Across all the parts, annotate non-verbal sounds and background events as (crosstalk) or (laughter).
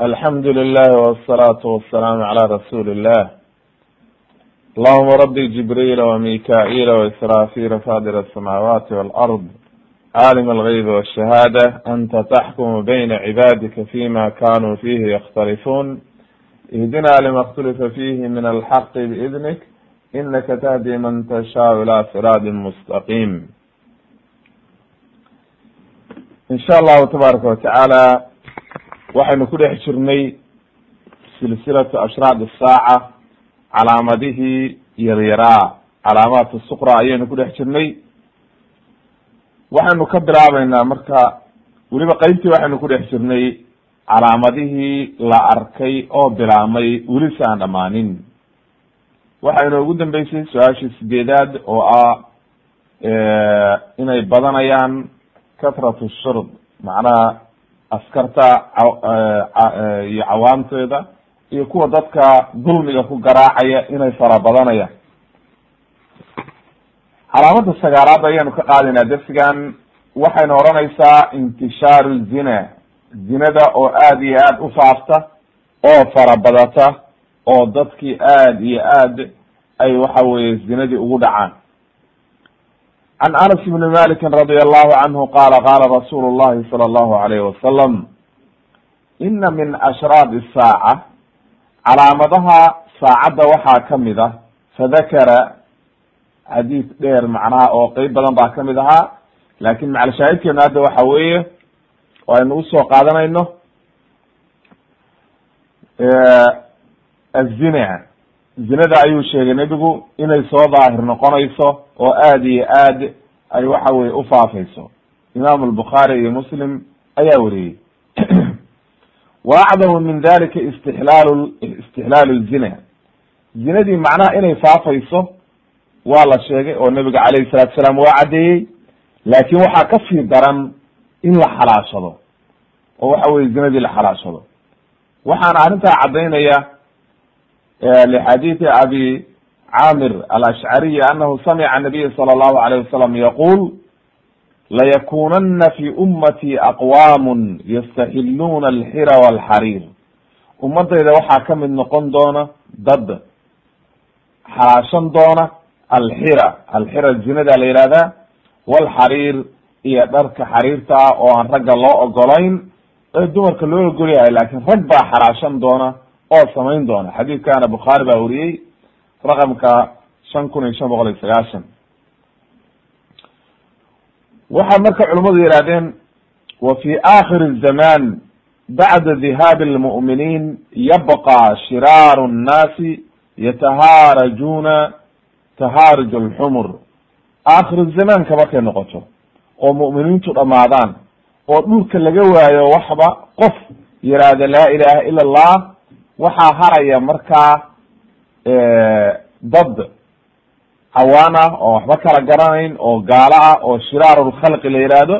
alxamdu lilah wsalaatu wasalaamu cala rasuuli illah allahuma rabi jibriila wamikaila waisrafila fadir asamaawaati walard caalim algeyb wshahaada anta taxkumu bayna cibaadika fima kanuu fihi yakhtalifuun ihdina lima اkhtulifa fihi min alxaqi biidnik inaka tahdi man tashaau ila siraadi mustaqim. In sha allahu tabaaraka watacaala waxaynu ku dhex jirnay silsilatu ashraad isaaca calaamadihii yaryaraa calaamaat suqra ayaynu ku dhex jirnay. Waxaynu ka bilaabeynaa marka weliba qeybtii waxaynu ku dhex jirnay calaamadihii la arkay oo bilaamay weli si aan dhamaanin waxaynu ugu dambeysay su'aashii sideedaad oo ah inay badanayaan katrat shurb macnaha askarta iyo cawaamteeda iyo kuwa dadka dulmiga ku garaacaya inay fara badanayaan calaamada sagaalaad ayaanu ka qaadaynaa dersigan waxayna odhanaysaa intishaaru zina. Zinada oo aada iyo aada u faafta oo fara badata oo dadkii aada iyo aad ay waxa weye zinadii ugu dhacaan can anas ibni maliki radi allahu canhu qala qala rasulu llahi sala allahu alayhi wasalam ina min ashraad isaaca calaamadaha saacadda waxaa ka mid ah fadakara xadiis dheer macnaha oo qeyb badan baa ka mid ahaa laakiin macalshaahidkeenu hadda waxa weeye aynu u soo qaadanayno azina zinada ayuu sheegay nebigu inay soo daahir noqonayso oo aada iyo aad ay waxa weye ufaafayso imam albukhaari iyo muslim ayaa weriyey (clears throat) wa acdamu min dalika istixlaal istixlaalu zina zinadii macnaha inay faafayso waa la sheegay oo nebiga calayhi salatu salaam waa caddeeyey laakin waxaa ka sii daran in la xalaashado. Oo waxa weye zinadii la xalaashado. Waxaana arrintaa caddaynaya lxadiidi abi camir alashcariyi anahu samica nabiya sala allahu alayh wasalam yaqul layakunana fi ummati aqwamun yastaxiluuna alxira walxariir ummadayda waxaa ka mid noqon doona dad xalaashan doona alxira alxira zinada la yihahdaa walxariir iyo dharka xariirta ah oo aan ragga loo ogolayn ee dumarka loo ogol yahay laakiin rag baa xalaashan doona oo samayn doona. Xadiidkana bukhaari baa wariyey raqamka shan kun iyo shan boqol iyo sagaashan. Waxay marka culimmadu yihahdeen wa fi akhir zaman bacda dhihaabi lmu'miniin yabqa shiraaru nnaasi yatahaarajuuna tahaaruj alxumur akhir zamaanka markay noqoto oo mu'miniintu dhamaadaan oo dhulka laga waayo waxba qof yihahda laa ilaha ila allah waxaa haraya markaa dad cawaan ah oo waxba kala garanayn oo gaalo ah oo shiraarulkhalqi la yihahdo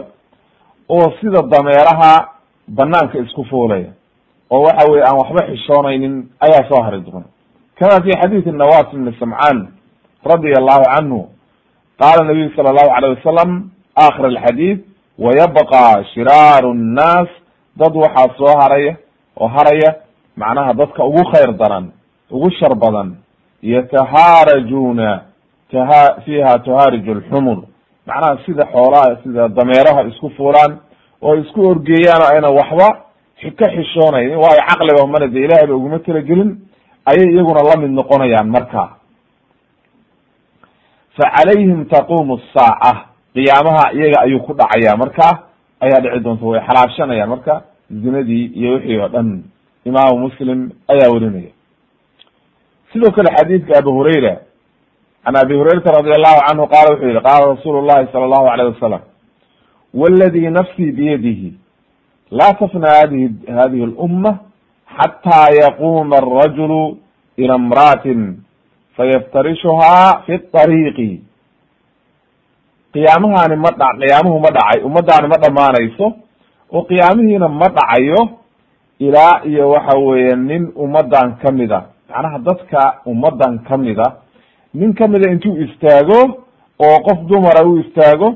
oo sida dameeraha banaanka isku fuulaya. Oo waxa weye aan waxba xishoonaynin ayaa soo hari doona kama fi xadiidi nawas ibni samcaan radia allahu canhu qaala nabiyu sala allahu alayh wasalam akhir alxadiid wayabqa shiraaru nnaas dad waxaa soo haraya oo haraya macnaha dadka ugu khayr daran ugu shar badan yatahaarajuna taha fiha tahaarij alxumur macnaha sida xoolaha sida dameeraha isku fuulaan oo isku orgeeyaan oo ayna waxba ka xishoonayn waayo caqliba mana de ilahay ba uguma talagelin ayay iyaguna la mid noqonayaan marka. Fa calayhim taqumu saaca qiyaamaha iyaga ayuu ku dhacaya marka ayaa dhici doonta way xalaashanayaan marka zinadii iyo wixii oo dhan imaamu muslim ayaa werinaya sidoo kale xadiidka abi hurayra can abi hurayrata radi allahu canhu qaala wuxuu yihi qaala rasuulu llahi sala allahu alayh wasalam wladi nafsii biyadihi laa tafna hadihi hadihi اlumma xataa yaquma arajulu ila imra'atin fayaftarishuhaa fi طariiqi qiyaamahani ma dha qiyaamuhu ma dhacay ummadaani ma dhamaanayso oo qiyaamihiina ma dhacayo ilaa iyo waxa weeye nin ummadan kamida macnaha dadka ummadan kamida nin kamida intuu istaago oo qof dumara u istaago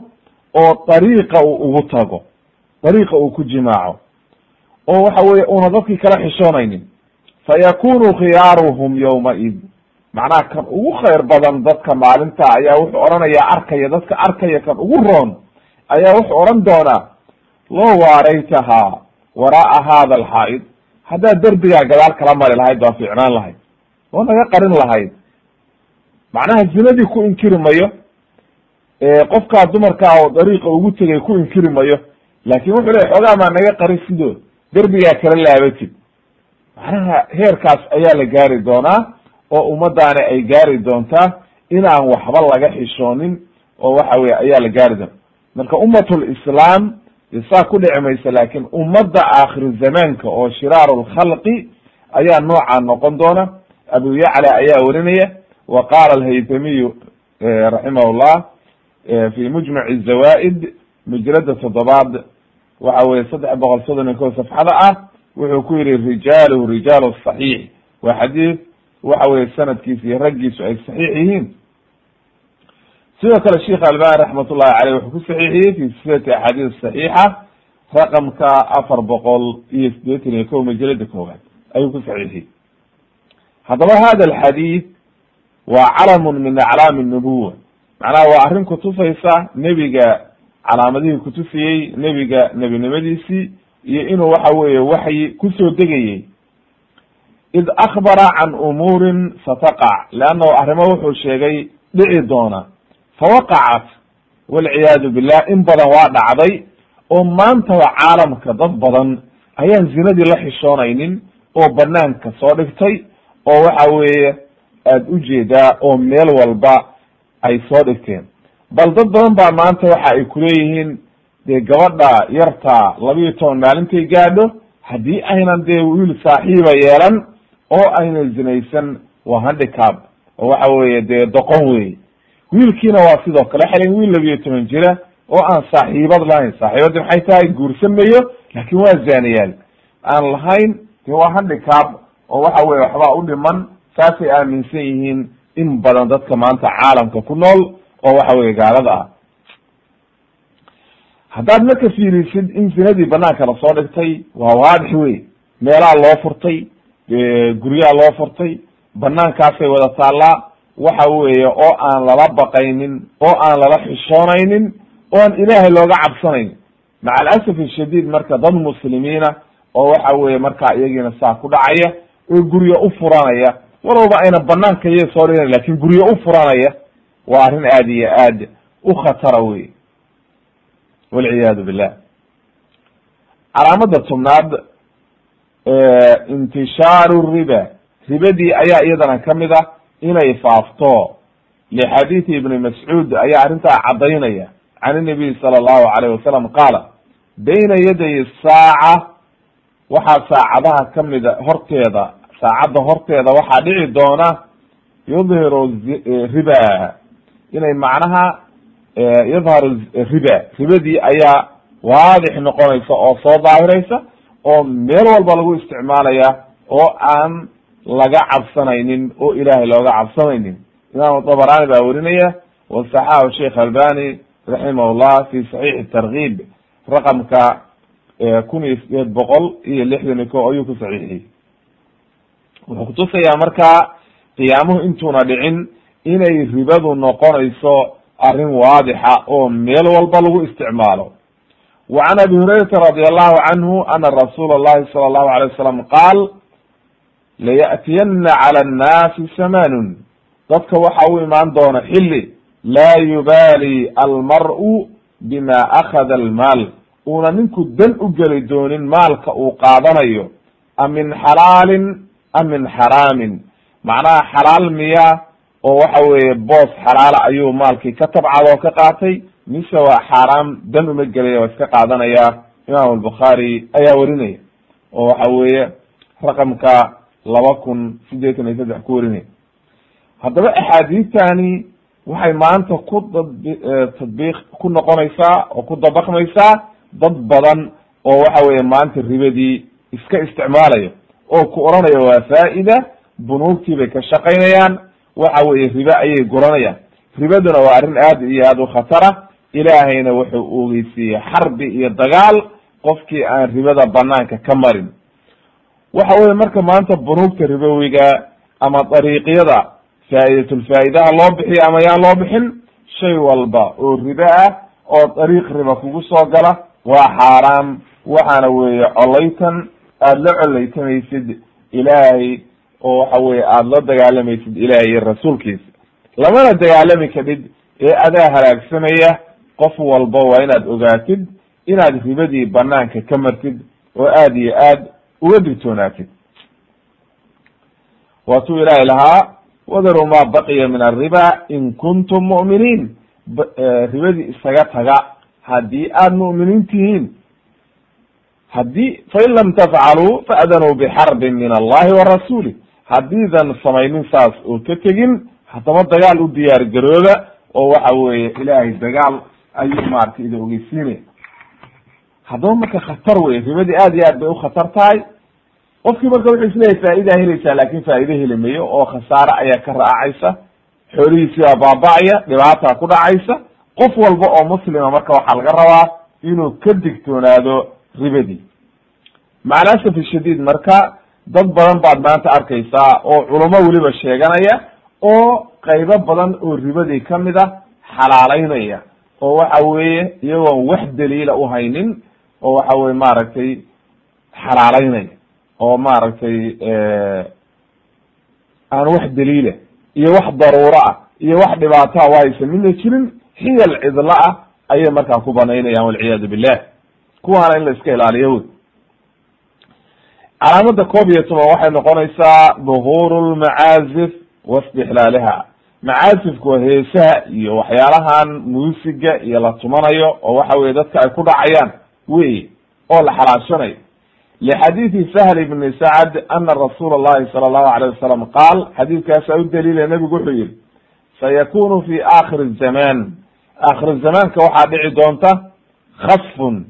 oo dariiqa uu ugu tago dariiqa uu ku jimaaco oo waxa weye una dadkii kala xishoonaynin fayakunu khiyaaruhum yowmaid macnaha kan ugu khayr badan dadka maalinta ayaa wuxuu odhanayaa arkaya dadka arkaya kan ugu roon ayaa wuxuu odhan doonaa low waaraytahaa waraa'a hada alxaa'id haddaad derbigaa gadaal kala mari lahayd waa fiicnaan lahayd oo naga qarin lahayd. Macnaha zinadii ku inkiri mayo qofkaa dumarkaa oo dariiqa ugu tegay ku inkiri mayo laakin wuxuu ley xoogaa maa naga qarin sidoo derbigaa kala laabatid. Macnaha heerkaas ayaa la gaari doonaa oo ummadaani ay gaari doontaa inaan waxba laga xishoonin oo waxa weye ayaa la gaari doona marka ummatul islaam saa ku dhici maysa laakin ummadda aakhiru zamaanka oo shiraaru lkhalqi ayaa noocaa noqon doona. Abu yacla ayaa werinaya wa qaala alhaytamiyu raximah llah fi mujmac zawaid mujrada toddobaad waxa weye saddex boqol soddon iyo ko safxada ah wuxuu ku yihi rijaaluhu rijaalu saxiix. Waa xadiis waxa weye sanadkiisa iyo raggiisu ay saxiix yihiin sidoo kale sheikh albani raxmat ullahi caleyh wuxuu ku saxiixiyey fi silsilati axaadiis saxiixa raqamka afar boqol iyo sideetan iyo ko majalada koowaad. Ayuu ku saxiixiyey. Haddaba hada alxadiid waa calamun min aclaami nubuwa macnaha waa arrin kutusaysa nebiga calaamadihii kutusiyey nebiga nebinimadiisii iyo inuu waxa weeye waxyi ku soo degayey id akbara can umuurin sataqac leannahu arrimo wuxuu sheegay dhici doona fawaqacat walciyaadu billah in badan waa dhacday oo maantaba caalamka dad badan ayaan zinadii la xishoonaynin oo banaanka soo dhigtay oo waxa weeye aada u jeedaa oo meel walba ay soo dhigteen. Bal dad badan baa maanta waxa ay kuleeyihiin dee gabadha yarta labiiyo toban maalintay gaadho haddii aynan dee wiil saaxiiba yeelan oo aynan zinaysan waa handicab oo waxa weeye dee doqon wey wiilkiina waa sidoo kale xelen wiil labiiyo toban jira oo aan saaxiibad lahayn. Saaxiibaddi maxay tahay guursan mayo laakin waa zaaniyaal. Aan lahayn dee waa handicab oo waxa weye waxbaa u dhiman saasay aaminsan yihiin in badan dadka maanta caalamka ku nool oo waxa weye gaalada ah. Haddaad marka fiirisid in zinadii banaanka la soo dhigtay waa waadix wey meelaha loo furtay guryaha loo furtay banaankaasay wada taallaa waxa weeye oo aan lala baqaynin oo aan lala xishoonaynin oo aan ilaahay looga cabsanaynin. Maca alasaf ashadiid marka dad muslimiina oo waxa weye markaa iyagiina saa ku dhacaya oo guryo u furanaya walwalba ayna banaanka iya soo dhigan laakiin guryo u furanaya waa arrin aad iyo aad u khatara wey walciyaadu billah. Calaamada tobnaad intishaaru riba. Ribadii ayaa iyadana ka mid ah inay faafto lixadiidi ibni mascuud ayaa arrintaa caddaynaya. Can inabiy sala allahu alayh wasalam qaala bayna yaday saaca waxaa saacadaha kamida horteeda saacadda horteeda waxaa dhici doona yudhiru riba. Inay macnaha yadharu riba. Ribadii ayaa waadix noqonaysa oo soo daahiraysa oo meel walba lagu isticmaalaya oo aan laga cabsanaynin oo ilaahay looga cabsanaynin. Imaamu dabarani baa werinaya wasaxahu sheikh albani raximah llah fi saxiixi tarkiib raqamka kun iyo sideed boqol iyo lixdan iyo ko ayuu ku saxiixiyey. Wuxuu kutusayaa markaa qiyaamuhu intuuna dhicin inay ribadu noqonayso arrin waadixa oo meel walba lagu isticmaalo. Wa can abi hurayrata radi allahu canhu ana rasuula allahi sala allahu alay wasalam qaal laya'tiyana cala annaasi samanun dadka waxa u imaan doona xilli laa yubaali almar'u bima akhada almaal. Uuna ninku dan u geli doonin maalka uu qaadanayo am min xalaalin am min xaraamin macnaha xalaal miya oo waxa weeye boos xalaala ayuu maalkii ka tabcad oo ka qaatay mise waa xaaraam dan uma gelaya waa iska qaadanaya. Imaam albukhaari ayaa werinaya oo waxa weeye raqamka laba kun sideetan iyo saddex ku werinaya haddaba axaadiistani waxay maanta ku dab tadbiiq ku noqonaysaa oo ku dabaqmaysaa dad badan oo waxa weeye maanta ribadii iska isticmaalaya oo ku oranaya waa faa'ida bunuugtii bay ka shaqaynayaan waxa weeye ribe ayay guranayaan. Ribaduna waa arrin aad iyo aad u khatara ilaahayna wuxuu ogeysiiyey xarbi iyo dagaal qofkii aan ribada banaanka ka marin waxa weye marka maanta bunuugta ribowiga ama dariiqyada faa'idatulfaa'idaha loo bixiyo ama yaan loo bixin shay walba oo ribo ah oo dariiq riba kugu soo gala waa xaaraam. Waxaana weeye colaytan aada la colaytamaysid ilaahay oo waxa weye aada la dagaalamaysid ilaahay iyo rasuulkiisa. Lamana dagaalami kadhid ee adaa halaagsanaya qof walba waa inaad ogaatid inaad ribadii banaanka ka martid oo aada iyo aad uga digtoonaatid waatuu ilaahay lahaa wadaruu ma baqiya min alriba in kuntum mu'miniin. Ribadii isaga taga haddii aada mu'miniin tihiin haddii fain lam tafcaluu faadanuu bixarbin min allahi wa rasuulih haddiidan samaynin saas oo ka tegin haddaba dagaal u diyaar garooba oo waxa weeye ilaahay dagaal ayuu maratay ida ogeysiinaya haddaba marka khatar wey ribadii aad iyo aad bay u khatar tahay. Qofkii marka wuxuu isleeyahy faa'idaa helaysaa laakin faa'ido heli mayo oo khasaare ayaa ka raacaysa. Xoolihiisi baa baaba'aya dhibaataa ku dhacaysa. Qof walba oo muslima marka waxaa laga rabaa inuu ka digtoonaado ribadii macalasafi shadiid marka dad badan baad maanta arkaysaa oo culamo weliba sheeganaya oo qaybo badan oo ribadii ka mid a xalaaleynaya oo waxa weeye iyagoon wax daliila uhaynin oo waxa weye maaragtay xalaaleynaya oo maaragtay aan wax daliila iyo wax daruuro ah iyo wax dhibaataa wahaysa midna jirin xiyal cidla ah ayay markaa ku banaynayaan walciyaadu billah kuwaana in la iska ilaaliyo wey calaamada koob iyo toban waxay noqonaysaa duhuru lmacaazif waistixlaaliha macaasifku waa heesaha iyo waxyaalahan muusiga iyo la tumanayo oo waxa weye dadka ay ku dhacayaan wey oo la xalaashanayo lxadiidi sahl ibni sacd ana rasuula allahi sala allahu alayh wasalam qaal xadiidkaasa u daliila nebigu wuxuu yihi sayakunu fi akhiri zaman akhir zamaanka waxaa dhici doonta khasfun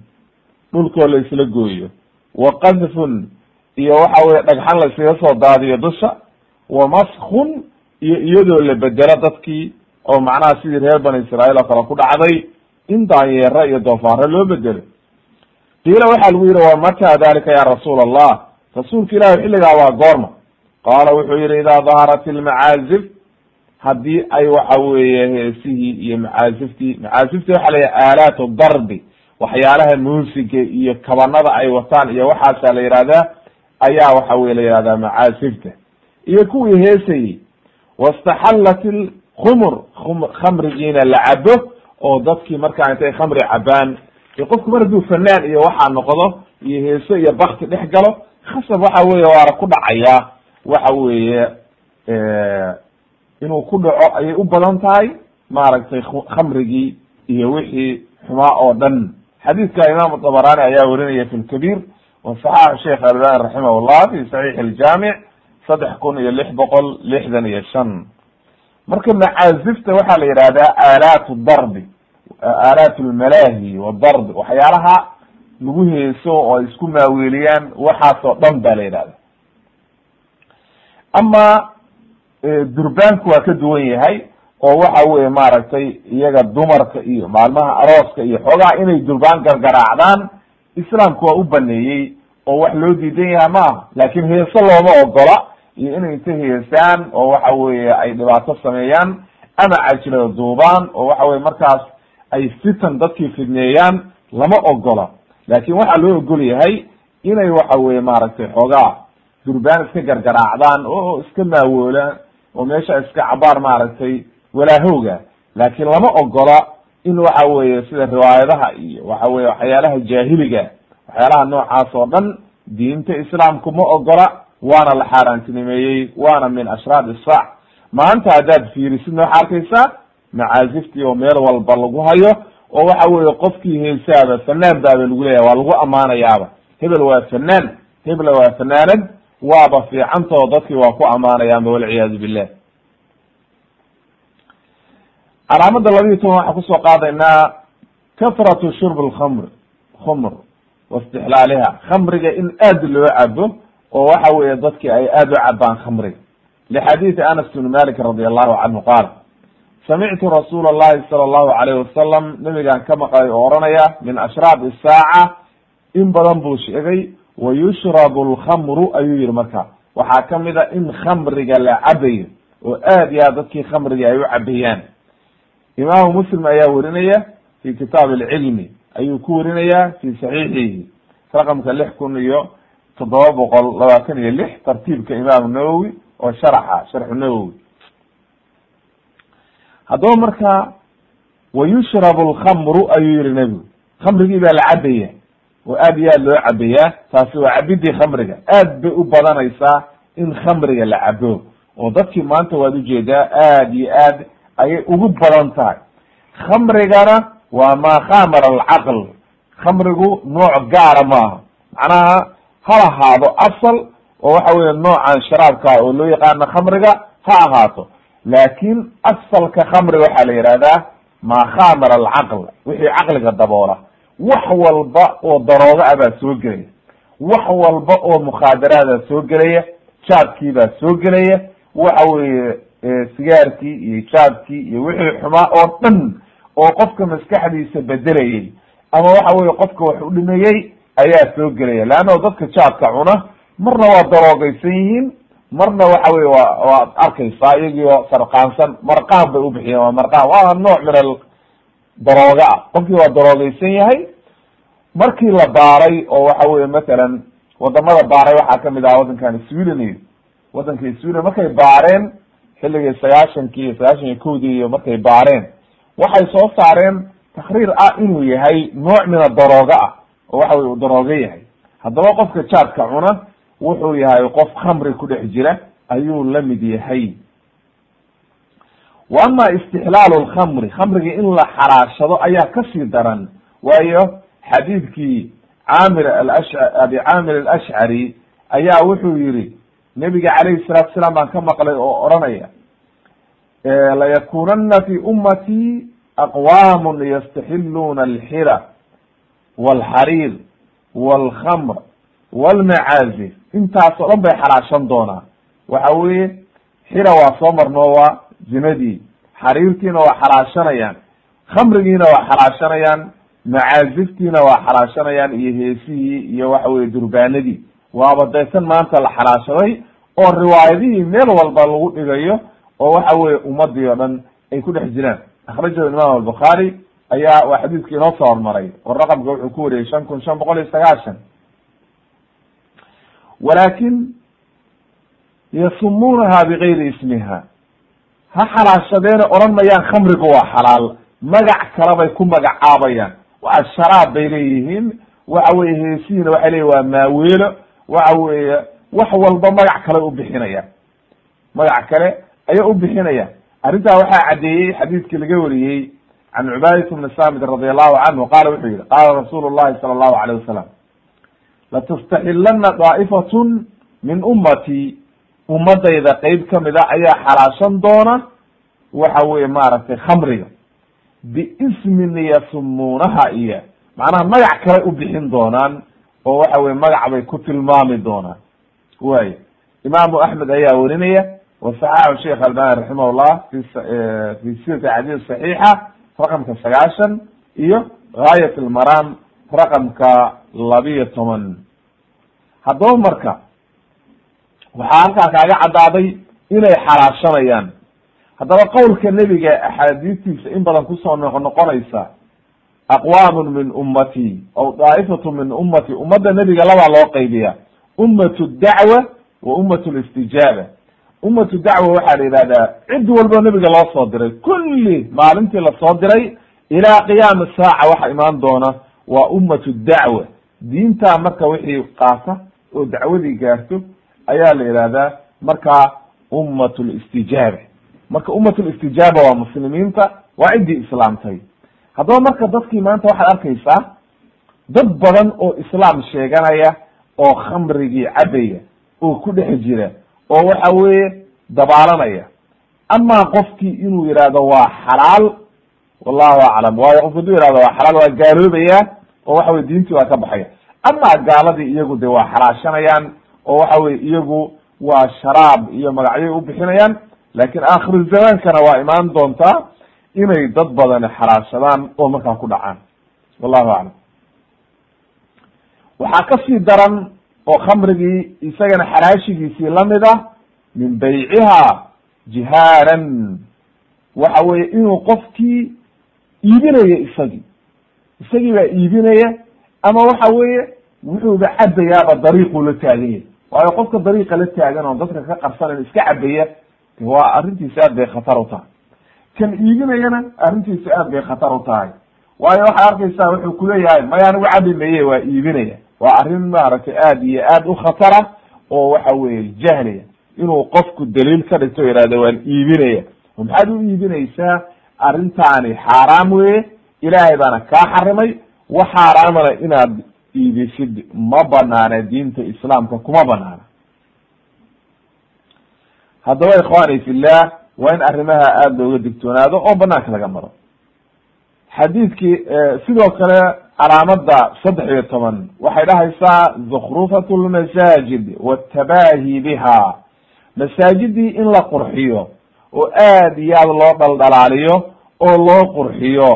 dhulkoo la isla gooyo wa qadfun iyo waxa weye dhagxan la iskaga soo daadiyo dusha wa maskun iyo iyadoo la bedelo dadkii oo macnaha sidii reer bani israail oo kale ku dhacday in daanyeero iyo doofaaro loo bedelo qiila waxaa lagu yihi wa mata dalika ya rasuul allah rasuulka ilahi xilligaa waa goorma qaala wuxuu yihi idaa daharat ilmacaazif haddii ay waxa weeye heesihii iyo macaaziftii macaaziftii waxa la yihi aalaatu darbi waxyaalaha muusiga iyo kabanada ay wataan iyo waxaasaa la yihahdaa ayaa waxa weye la yihahdaa macaazifta iyo kuwii heesayey wastaxallat ilkhumur khamrigiina la cabo oo dadkii markaa intay khamri cabaan qofku mar hadduu fanaan iyo waxaa noqdo iyo heeso iyo bakti dhex galo khasab waxa weye waana ku dhacayaa waxa weeye inuu ku dhaco ayay u badan tahay maaragtay khamrigii iyo wixii xumaa oo dhan. Xadiidka imaamu dabarani ayaa werinaya fi lkabiir wa saxax sheikh albani raximah llah fi saxiix iljaamic saddex kun iyo lix boqol lixdan iyo shan. Marka macaazifta waxaa la yihahdaa aalaat darbi aalaat lmalaahi wadarb waxyaalaha lagu heeso oo ay isku maaweeliyaan waxaas oo dhan ba la yidhahda ama durbaanku waa ka duwan yahay oo waxa weye maaragtay iyaga dumarka iyo maalmaha arooska iyo xoogaha inay durbaan gargaraacdaan islaamku waa u baneeyey oo wax loo diidan yaha ma aha laakin heeso looma ogola iyo inay inta heesaan oo waxa weye ay dhibaato sameeyaan ama cajilada duubaan oo waxa weye markaas ay fitan dadkii fidneeyaan lama ogola laakin waxaa loo ogol yahay inay waxa weye maaragtay xoogaa durbaan iska gargaraacdaan oo iska maawoolaan oo meesha iska cabaar maaragtay walaahowga. Laakin lama ogola in waxa weye sida riwaayadaha iyo waxa weye waxyaalaha jaahiliga waxyaalaha noocaas oo dhan diinta islaamku ma ogola waana la xaaraantinimeeyey waana min ashraad isaac maanta haddaad fiirisid waxaa arkaysaa macaaziftii oo meel walba lagu hayo oo waxa weye qofkii heesaaba fanaan baaba lagu leeyahay waa lagu ammaanayaaba. Hebel waa fanaan hebel waa fanaanad waaba fiicantoo dadkii waa ku ammaanayaanba walciyaadu billah calaamada labiiyi toban waxaan ku soo qaadaynaa katratu shurb lkamr khumr waistixlaaliha khamriga in aad loo cabo oo waxa weye dadki ay aad u cabaan khamriga. Lxadiidi anas bn malik radi allahu canhu qaal samictu rasuula allahi sala allahu alayh wasalam nabigaan ka maqlay oo oranaya min ashraab isaaca in badan buu sheegay wa yushrabu alkhamru ayuu yihi marka waxaa ka mid a in khamriga la cabayo oo aad iyo aad dadkii khamriga ay u cabayaan imaamu muslim ayaa werinaya fi kitaab alcilmi ayuu ku werinaya fi saxiixihi raqamka lix kun iyo toddoba boqol labaatan iyo lix tartiibka imaamu nawowi oo sharaxa sharxu nawowi haddaba marka wa yushrabu alkhamru ayuu yihi nebigu. Khamrigii baa la cabaya oo aad iyo aad loo cabayaa taasi waa cabidii khamriga. Aad bay u badanaysaa in khamriga la cabo oo dadkii maanta waad u jeedaa aad iyo aad ayay ugu badan tahay. Khamrigana waa maa khamara alcaql. Khamrigu nooc gaara maaha. Macnaha ha ahaado asal oo waxa weye noocan sharaabka oo loo yaqaano khamriga ha ahaato laakin asalka khamriga waxaa la yihahdaa maa khamara alcaql wixii caqliga daboola. Wax walba oo darooga ah baa soo gelaya. Wax walba oo mukhaadaraada soo gelaya. Jaadkii baa soo gelaya. Waxa weye sigaarkii iyo jaadkii iyo wixii xumaa oo dhan oo qofka maskaxdiisa bedelayay. Ama waxa weye qofka wax u dhimayey ayaa soo gelaya. Leanna dadka jaadka cuna marna waa daroogaysan yihiin marna waxa weye wa waad arkaysaa iyagii oo sarqaansan marqaan bay ubixiyeen waa marqaan waa nooc min darooga ah. Qofkii waa daroogaysan yahay. Markii la baaray oo waxa weye matalan waddamada baaray waxaa ka mid ah waddankan sweden waddankii sweden markay baareen xilligii sagaashankii iyo sagaashan iyo kowdii iyo markay baareen waxay soo saareen takriir ah inuu yahay nooc mina darooga ah oo waxa weye uu darooga yahay. Haddaba qofka jaadka cuna wuxuu yahay qof khamri ku dhex jira ayuu la mid yahay. Wa ama istixlaalu lkhamri khamrigii in la xalaashado ayaa ka sii daran. Waayo xadiidkii caamir alash abi caamir alashcari ayaa wuxuu yihi nebiga calayhi salatu salaam baan ka maqlay oo odhanaya layakunana fi ummati aqwamun yastaxiluna alxira walxariir walkhamr walmacaazif intaasoo dhan bay xalaashan doonaan waxa weeye xira waa soo marnoo waa zinadii. Xariirtiina waa xalaashanayaan khamrigiina waa xalaashanayaan macaaziftiina waa xalaashanayaan iyo heesihii iyo waxa weye durbaanadii. Waaba daysan maanta la xalaashaday oo riwaayadihii meel walba lagu dhigayo oo waxa weye ummadii o dhan ay ku dhex jiraan. Akhrajahu imaam albukhaari ayaa waa xadiiskii inoo soo hormaray oo raqamka wuxuu ku wariyey shan kun shan boqol iyo sagaashan walakin yasumuunaha bigayri ismiha ha xalaashadeena odhan mayaan khamrigu waa xalaal magac kale bay ku magacaabayaan waa sharaab bay leeyihiin waxa weye heesihiina waxay leeyihiin waa maaweelo waxa weeye wax walba magac kale ubixinayaan magac kale ayay ubixinayaan arrintaa waxaa caddeeyey xadiidkii laga wariyey can cubaadat bni samit radi allahu canhu qaala wuxuu yihi qaala rasuulu llahi sala allahu alayh wasalam latastaxilana daa'ifatun min ummati ummadayda qeyb ka mid a ayaa xalaashan doona waxa weye maaragtay khamriga biismin yasumuunaha iyo macnaha magac kale u bixin doonaan oo waxa weye magac bay ku tilmaami doonaan way imaamu axmed ayaa werinaya wasaxaxu sheikh albani raximah llah fi fi silati xadiis saxiixa raqamka sagaashan iyo gaayat almaram raqamka labiyo toban. Haddaba marka waxaa halkaa kaaga caddaaday inay xalaashanayaan. Haddaba qowlka nebiga axaadiistiisa in badan ku soo noq noqonaysa aqwaamun min ummati aw daa'ifatu min ummati ummadda nebiga labaa loo qaybiya ummatu dacwa wa ummatu listijaaba ummatu dacwa waxaa la yidhahdaa cid walbo nebiga loo soo diray. Kulli maalintii la soo diray ilaa qiyaami saaca waxa imaan doona waa ummatu dacwa. Diintaa marka wixii qaata oo dacwadii gaarto ayaa la yidhahdaa markaa ummat listijaaba marka ummat listijaaba waa muslimiinta waa ciddii islaamtay. Haddaba marka dadkii maanta waxaad arkaysaa dad badan oo islaam sheeganaya oo khamrigii cabaya oo ku dhex jira oo waxa weeye dabaalanaya. Amaa qofkii inuu yihahdo waa xalaal wallahu aclam waayo qofku haduu yihahdo waa xalaal waa gaaloobaya oo waxa weye diintii waa ka baxaya. Amaa gaaladii iyagu de waa xalaashanayaan oo waxa weye iyagu waa sharaab iyo magacyay ubixinayaan laakiin aakhiru zamaankana waa imaan doontaa inay dad badani xalaashadaan oo markaa ku dhacaan. Wallahu aclam waxaa ka sii daran oo khamrigii isagana xaraashigiisii la mid ah min bayciha jihaaran. Waxa weye inuu qofkii iibinayo isagii. Isagii baa iibinaya ama waxa weeye wuxuuba cabayaaba dariiquu la taagan yahay waayo qofka dariiqa la taagan oo dadka ka qarsanan iska cabaya waa arrintiisi aad bay khatar u tahay. Kan iibinayana arrintiisi aad bay khatar u tahay. Waayo waxaad arkaysaa wuxuu kuleeyahay maya anigu cabi maye waa iibinaya waa arrin maaragtay aad iyo aad u khatara oo waxa weye jahliya inuu qofku daliil ka dhigto o yihahdo waan iibinaya maxaad u iibinaysaa arrintaani xaaraam weye ilaahay baana kaa xarimay. Wax xaaraamana inaad iibisid ma banaana diinta islaamka kuma banaana haddaba ikhwani fillah waa in arrimaha aada looga digtoonaado oo banaanka laga maro. Xadiidkii sidoo kale calaamada saddex iyo toban waxay dhahaysaa zukrufat lmasaajid watabahi biha masaajidii in la qurxiyo oo aad iyo aad loo dhaldhalaaliyo oo loo qurxiyo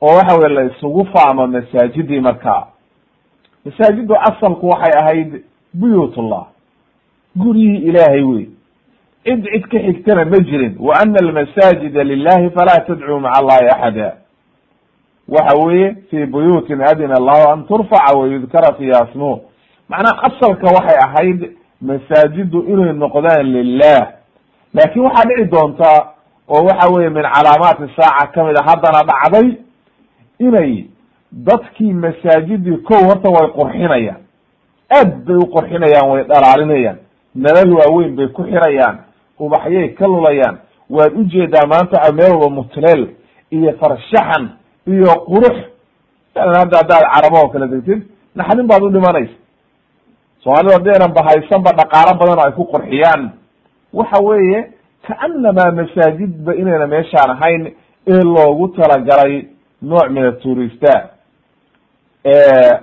oo waxa weye la isugu faamo masaajidii markaa masaajidu asalku waxay ahayd buyutullah guryihii ilaahay wey cid cid ka xigtana ma jirin. Wa ana almasaajida lilahi falaa tadcuu maca allahi axada. Waxa weeye fi buyuutin adina allahu an turfaca wayudkara fiha smuh macnaha asalka waxay ahayd masaajidu inay noqdaan lilah laakin waxaa dhici doonta oo waxa weye min calaamaati saaca ka mid a haddana dhacday inay dadkii masaajidii kow horta way qurxinayaan. Aad bay u qurxinayaan way dhalaalinayaan. Nalal waaweyn bay ku xirayaan. Ubaxyay ka lulayaan. Waad u jeedaa maanta meel walba mutleel iyo farshaxan iyo qurux. Masalan hadda haddaad carabo oo kale degtid naxdin baad u dhimanaysa soomaalida hadaynan bahaysanba dhaqaalo badan oo ay ku qurxiyaan waxa weeye kaanamaa masaajidba inayna meeshaan ahayn ee loogu talagalay nooc min aturista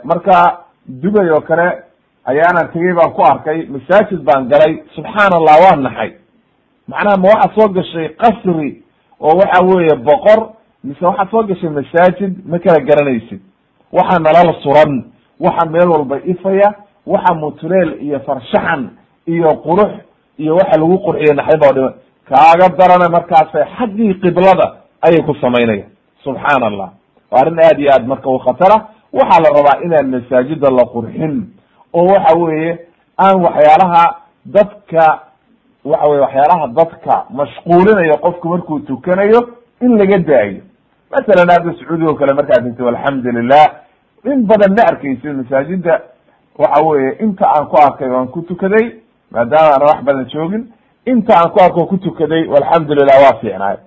marka dubay oo kale ayaanan tegey baan ku arkay masaajid baan galay subxaan allah waa naxay macnaha ma waxaad soo gashay qasri oo waxa weeye boqor mise waxaad soo gashay masaajid ma kala garanaysid. Waxa nalal suran waxa meel walba ifaya waxa mutuleel iyo farshaxan iyo qurux iyo waxa lagu qurxiyo naxdin ba dhiman. Kaaga darana markaasay xaggii qiblada ayay ku samaynayaan. Subxaan allah waa arrin aad iyo aad marka u khatara. Waxaa la rabaa inaan masaajida la qurxin oo waxa weeye aan waxyaalaha dadka waxa weye waxyaalaha dadka mashquulinayo qofku markuu tukanayo in laga daayo. Masalan hadda sacuudiga o kale markaad tagto alxamdu lilah in badan ma arkeysid masaajida waxa weye inta aan ku arkay waan ku tukaday maadaama aan wax badan joogin inta aan ku arko ku tukaday alxamdu lilah waa fiicnaay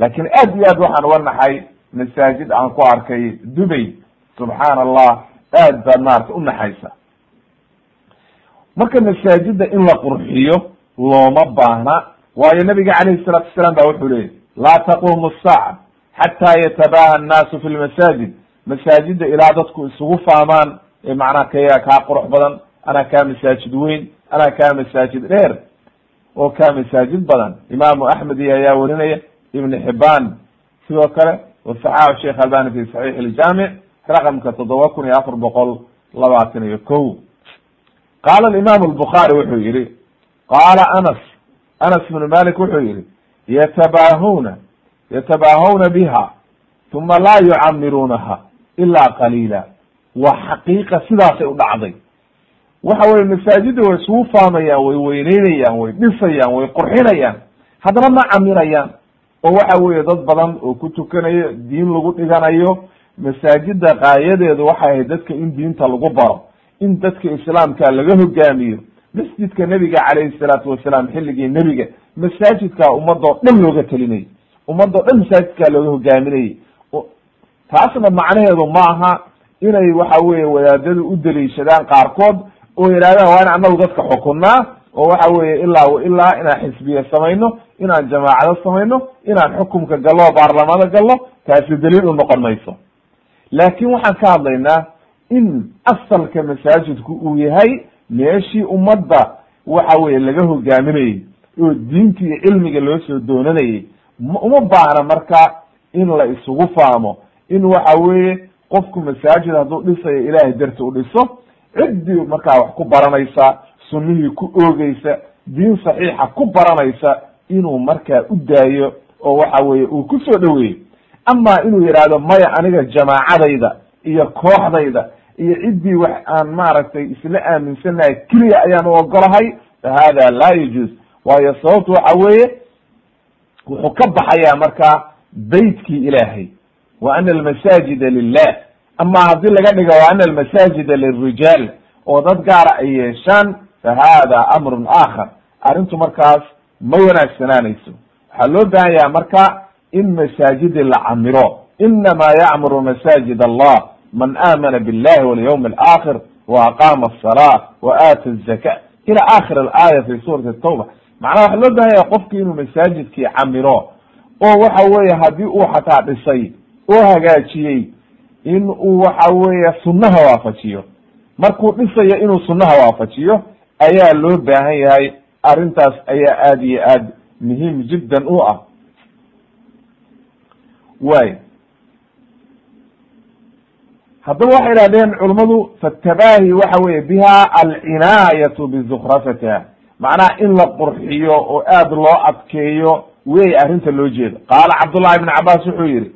laakin aad iyo aad waxaan uga naxay masaajid aan ku arkay dubay subxaan allah aad baad maarata u naxaysa. Marka masaajida in la qurxiyo looma baahna. Waayo nabiga calayhi salaatu wasalaam ba wuxuu leeyay laa taqumu saaca xataa yatabaha annaasu fi lmasaajid masaajida ilaa dadku isugu faamaan ee macnaha kaya kaa qurux badan anaa kaa masaajid weyn anaa kaa masaajid dheer oo kaa masaajid badan. Imaamu axmed iyo ayaa werinaya ibn xibaan sidoo kale wasaxaaxu sheekh albani fi saxiix iljaamic raqamka toddoba kun iyo afar boqol labaatan iyo ko qaala imam lbukhaari wuxuu yihi qaala anas anas bnu malik wuxuu yihi yatabaahuna yatabaahuna biha uma laa yucamiruunaha ila qaliila. Waa xaqiiqa sidaasay u dhacday waxa weye masaajida way isugu faamayaan way weyneynayaan way dhisayaan way qurxinayaan haddana ma camirayaan oo waxa weye dad badan oo ku tukanayo diin lagu dhiganayo masaajida qaayadeedu waxay ahayd dadka in diinta lagu baro in dadka islaamka laga hogaamiyo. masjidka nebiga calayhi salaatu wasalaam xilligii nebiga masaajidka ummadoo dhan looga telinayay ummadoo dhan masaajidkaa looga hogaaminayay taasna macnaheedu ma aha inay waxa weye wadaadadu u daliishadaan qaarkood oo yidhahdaan in anagu dadka xukunnaa oo waxa weye ilaa ilaa inaan xisbiye samayno inaan jamaacado samayno inaan xukumka gallo o baarlamada gallo taasi daliil u noqon mayso. Laakin waxaan ka hadlaynaa in asalka masaajidku uu yahay meeshii ummadda waxa weye laga hogaaminayay oo diinta iyo cilmiga loo soo doonanayay uma baahna marka in la isugu faamo in waxa weeye qofku masaajid hadduu dhisayo ilahay darti u dhiso ciddii markaa wax ku baranaysa sunnihii ku oogeysa diin saxiixa ku baranaysa inuu markaa u daayo oo waxa weeye uu ku soo dhoweeyo ama inuu yidhaahdo maya aniga jamaacadayda iyo kooxdayda iyo ciddii wax aan maaragtay isla aaminsanahay keliya ayaan u ogolahay fa hada laa yajuuz waayo sababtu waxa weeye wuxuu ka baxayaa markaa beytkii ilaahay. Wa ana almasaajida lilah ama haddii laga dhigo ana almasaajida lirijaal oo dad gaara ay yeeshaan fa hada amrun aakhar. Arrintu markaas ma wanaagsanaanayso waxaa loo baahan yaha marka in masaajidi la camiro. Inama yacmuru masaajid allah man aamana billahi walyawm alaakhir wa aqama asala wa aata azaka ila akhir alaaya fi suurati tawba macnaha waxa loo baahan yaha qofki inuu masaajidkii camiro oo waxa weeye haddii uu xataa dhisay oo hagaajiyey in uu waxa weeye sunnaha waafajiyo. Markuu dhisayo inuu sunnaha waafajiyo ayaa loo baahan yahay. Arrintaas ayaa aad iyo aad muhiim jiddan u ah. Way haddaba waxay idhahdeen culummadu fatabaahi waxa weye biha alcinaayatu bizukrafatiha macnaha in la qurxiyo oo aad loo adkeeyo wey arrinta loo jeedo qaala cabdullahi ibn cabaas wuxuu yihi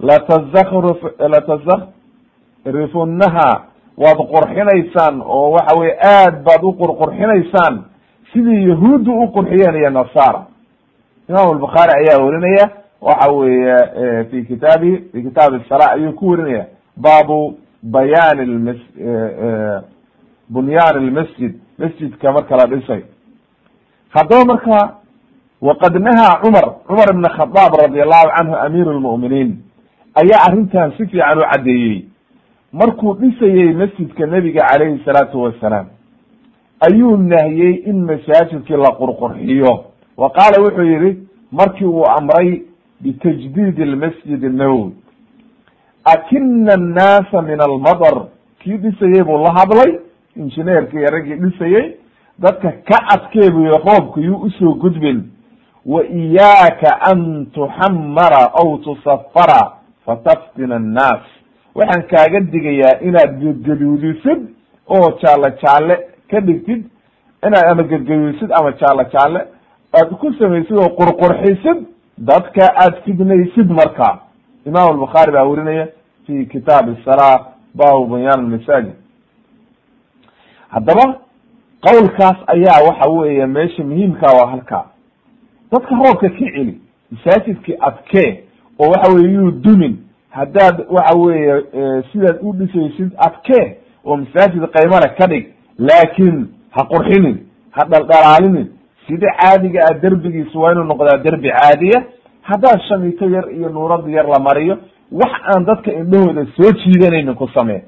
latazkrf latazakrifunnaha waad qurxinaysaan oo waxa weye aad baad u qurqurxinaysaan sidii yahuuddu u qurxiyeen iyo nasara imam albukhaari ayaa werinaya waxa weeye fi kitaabihi fi kitaabi sala ayuu ku werinaya baabu bayaan lmas bunyaan lmasjid masjidka marka la dhisay. Haddaba marka waqad nahaa cumar cumar ibn khadaab radi allahu canhu amiir lmu'miniin ayaa arrintan si fiican u caddeeyey. Markuu dhisayey masjidka nebiga calayhi salaatu wasalaam ayuu nahiyey in masaajidkii la qurqurxiyo. Wa qaala wuxuu yihi markii uu amray bitajdiid lmasjid nawowi akina annaasa min almadar. Kii dhisayey buu la hadlay injineerkii raggii dhisayey dadka ka adkee buu yihi roobka yuu u soo gudbin. Wa iyaaka an tuxamara aw tusafara fataftina annaas. Waxaan kaaga digayaa inaad gedgaduudisid oo jaalle jaalle ka dhigtid inaad ama gedgaduudisid ama jaalle jaalle aad ku samaysid oo qurqurxisid dadka aad fidnaysid marka. Imam albukhaari baa werinaya fi kitaab salaa baabu bunyaan masaajid haddaba qowlkaas ayaa waxa weeye meesha muhiimka waa halkaa. Dadka roobka ka celi masaajidkii adkee oo waxa weye yuu dumin. Haddaad waxa weeye sidaad u dhisaysid adkee oo masaajid qaymale ka dhig laakin ha qurxinin ha dhaldhalaalinin. Sida caadiga ah derbigiisa waa inuu noqdaa derbi caadiya? Haddaad shamito yar iyo nuurada yar la mariyo wax aan dadka indhahooda soo jiidanaynin ku samee.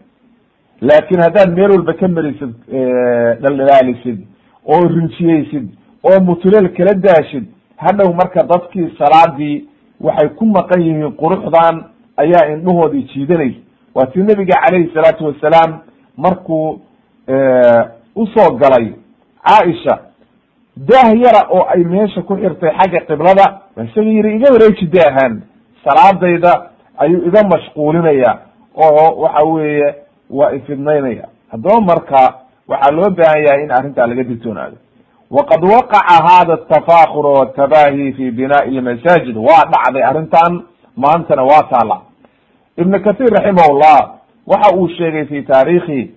Laakin haddaad meel walba ka marisid dhaldhalaalisid oo rinjiyeysid oo mutuleel kala daashid hadhow marka dadkii salaadii waxay ku maqan yihiin quruxdan ayaa indhahoodii jiidanaysa waa tii nabiga calayhi salaatu wasalaam markuu u soo galay caaisha daah yara oo ay meesha ku xirtay xagga qiblada isaga yiri iga wareeji daahan salaadayda ayuu iga mashquulinaya oo waxa weeye waa ifidnaynaya. Haddaba marka waxaa loo baahan yahay in arrintaa laga digtoonaado waqad waqaca hada atafakur watabahi fi binaai lmasaajid waa dhacday arrintan maantana waa taala ibn kathir raximahullah waxa uu sheegay fi taarikhi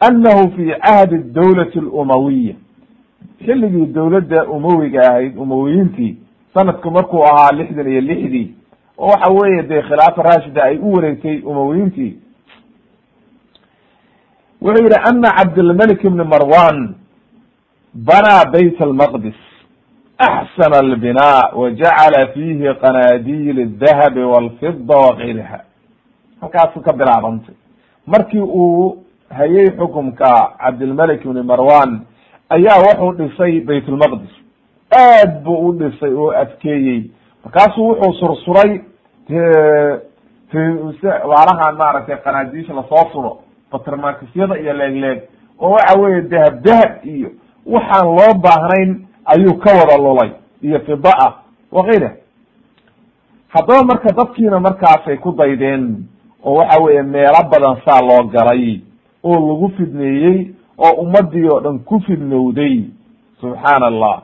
anahu fi cahdi dawlati lumawiya xilligii dowladda umawiga ahayd umawiyiintii sanadku markuu ahaa lixdan iyo lixdii oo waxa weeye dee khilaafa rashida ay u wareegtay umawiyiintii wuxuu yihi ana cabdilmalik ibni marwan banaa bayt almaqdis axsana albinaa wa jacala fiihi qanaadiil aldahabi walfida wagayriha halkaasu ka bilaabantay markii uu hayay xukumka cabdilmalik ibni marwan ayaa wuxuu dhisay bayt lmaqdis aad buu u dhisay oo adkeeyey markaasuu wuxuu sursuray baalahan maaragtay qanaadiisha la soo suro batermakisyada iyo leeg-leeg oo waxa weeye dahab dahab iyo waxaan loo baahnayn ayuu ka wada lulay iyo fida ah wakayra haddaba marka dadkiina markaasay ku daydeen oo waxa weeye meelo badan saa loo galay oo lagu fidneeyey oo ummadii oo dhan ku fidnowday subxaana allah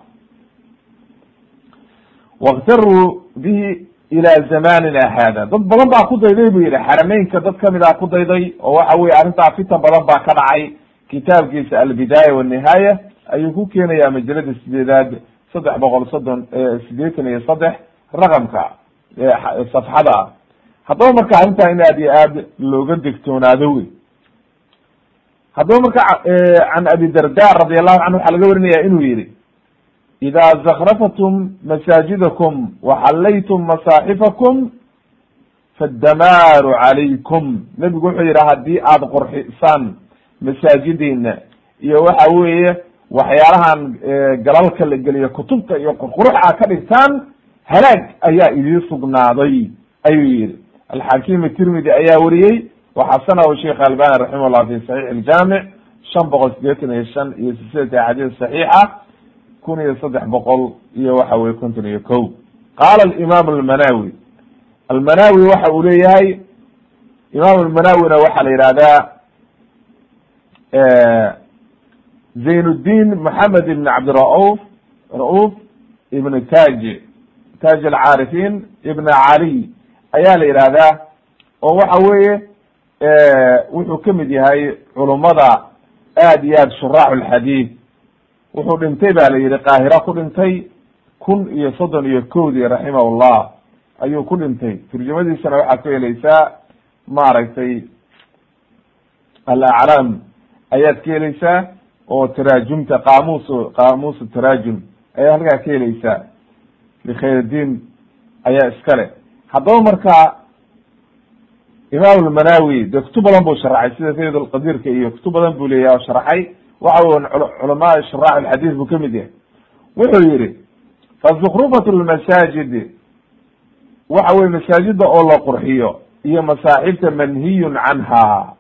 wakhtaruu bihi ila zamanina hada dad badan baa ku dayday bu yihi xarameynka dad ka mid a ku dayday oo waxa weye arrintaa fitan badan baa ka dhacay kitaabkiisa albidaaya wanihaaya ayuu ku keenaya majalada sideedaad saddex boqol soddon sideetan iyo saddex raqamka safxada ah. Haddaba marka arrintaa in aad iyo aad looga degtoonaado wey haddaba marka can abi darda radi allahu canhu waxaa laga warinaya inuu yihi ida zakrafatum masaajidakum waxallaytum masaaxifakum faddamaaru calaykum. Nebigu wuxuu yidhi haddii aada qorxisaan masaajidiina iyo waxa weeye waxyaalahan galalka la geliyo kutubta iyo qurqurux aad ka dhigtaan halaag ayaa idii sugnaaday ayuu yihi alxakim tirmidi ayaa wariyey waxasanahu sheikh albani raximah llah fi saxiix iljaamic shan boqol sideetan iyo shan iyo silsilata axaadiis saxiixa kun iyo saddex boqol iyo waxa weye konton iyo ko qaala alimaam almanawi almanawi waxa uu leeyahay imaam almanawina waxaa la yihahdaa zaynuddin moxamed ibn cabdira'uf ra'uf ibn taj taj alcaarifin ibn cali ayaa la yihahdaa oo waxa weeye wuxuu ka mid yahay culummada aad iyo aad shuraax lxadiid wuxuu dhintay ba la yihi qaahira ku dhintay kun iyo soddon iyo kowdii raximah llah ayuu ku dhintay turjamadiisana waxaad ku helaysaa maaragtay alaclaam ayaad ka helaysaa oo taraajumta qaamuus qaamuus taraajum ayaa halkaa ka helaysaa. Likhayrdin ayaa iskale haddaba marka imaam almanawi de kutub badan buu sharaxay sida sayd alqadirka iyo kutub badan buu leeyahy oo sharaxay waxa wey culamaa shuraax alxadiis buu ka mid yahay. Wuxuu yihi fazukrufat lmasaajid waxa weye masaajida oo la qurxiyo iyo masaaxibta manhiyun canha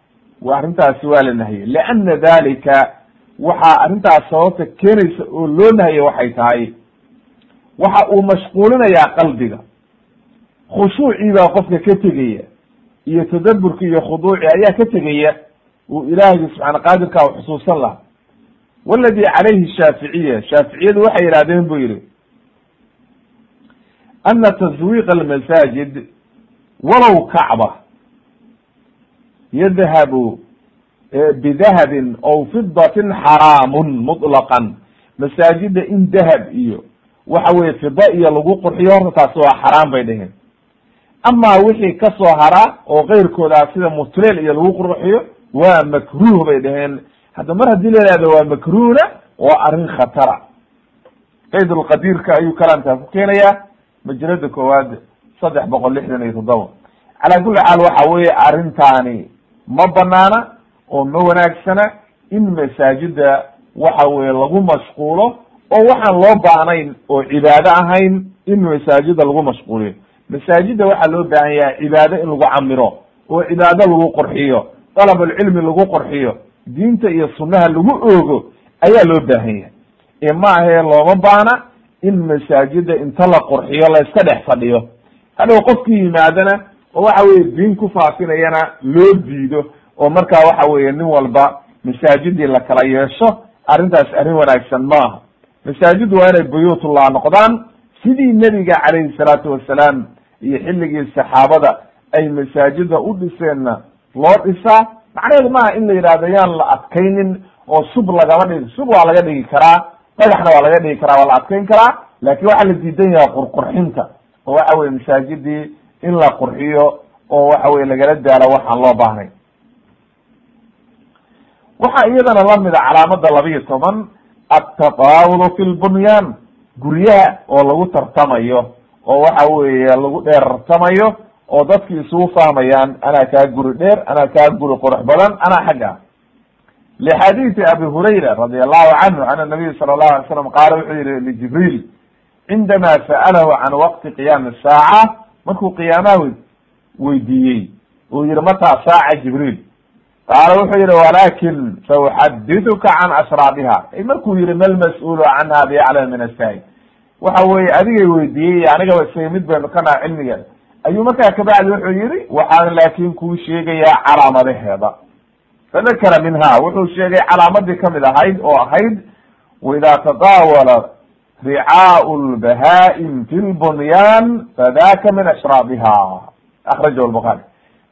arrintaasi waa la nahiyey liana dalika waxaa arrintaas sababta keenaysa oo loo nahiyey waxay tahay waxa uu mashquulinayaa qalbiga. Khushuucii baa qofka ka tegaya iyo tadaburki iyo khuduuci ayaa ka tegaya uu ilaahigi subxaana qaadirka xusuusan laha waladi calayhi shaaficiya shaaficiyadu waxay yidhahdeen bu yihi ana taswiiq almasaajid walow kacba yadhabu bidahabin aw fidatin xaraamun muطlaqan masaajida in dahab iyo waxa weye fida iyo lagu qurxiyo horta taasi waa xaraam bay dheheen amaa wixii ka soo hara oo keyrkooda sida mutleel iyo lagu qurxiyo waa makruh bay dheheen hadda mar haddii la ihahdo waa makruhna waa arrin khatara. Qaydulqadiirka ayuu kalaamkaa ku keenaya majalada koowaad saddex boqol lixdan iyo toddoba calaa kulli xaal waxa weye arrintaani ma banaana oo ma wanaagsana in masaajida waxa weye lagu mashquulo oo waxaan loo baahnayn oo cibaado ahayn in masaajida lagu mashquuliyo. Masaajida waxaa loo baahan yahay cibaado in lagu camiro oo cibaado lagu qurxiyo dalabulcilmi lagu qurxiyo diinta iyo sunnaha lagu oogo ayaa loo baahan yahay. Ee ma ahee looma baana in masaajida inta la qurxiyo la iska dhex fadhiyo. Hadhow qofkii yimaadana oo waxa weye diin ku faafinayana loo diido oo markaa waxa weye nin walba masaajidii la kala yeesho arrintaas arrin wanaagsan maaha. Masaajidu waa inay buyuutullah noqdaan sidii nebiga calayhi salaatu wasalaam iyo xilligii saxaabada ay masaajida u dhiseenna loo dhisaa. Macnaheedu maaha in la yidhahdo yaan la adkaynin oo sub lagama dhigi sub waa laga dhigi karaa dhagaxna waa laga dhigi karaa waa la adkayn karaa laakin waxaa la diidan yahay qurqurxinta oo waxa weye masaajidii in la qurxiyo oo waxa weye lagala daalo waxaan loo baahnay waxaa iyadana lamida calaamada labiyo toban attatawulu fi lbunyaan guryaha oo lagu tartamayo oo waxa weeye lagu dheerartamayo oo dadki isugu fahmayaan anaa kaa guri dheer anaa kaa guri qurux badan anaa xagga. Lixadiisi abi hurayra radi allahu canhu an nabiy sala allahu alay slam qaala wuxuu yihi lijibriil cindama sa'alahu can waqti qiyaami saaca markuu qiyaamaha weydiiyey uu yihi mataa saaca jibriil qaala wuxuu yihi walakin sauxadithuka can asraabiha markuu yihi mal mas'uulu canha biaclam min asaa'il waxa weye adigay weydiiyey anigaba isaga mid baynu ka naha cilmigeeda ayuu markaa kabacdi wuxuu yihi waxaan laakin kuu sheegayaa calaamadaheeda fadakara minha wuxuu sheegay calaamadii ka mid ahayd oo ahayd waida tadaawala ricaau lbahaa'im fi lbunyaan fadaka min ashraabiha. Akrajahu lbukaari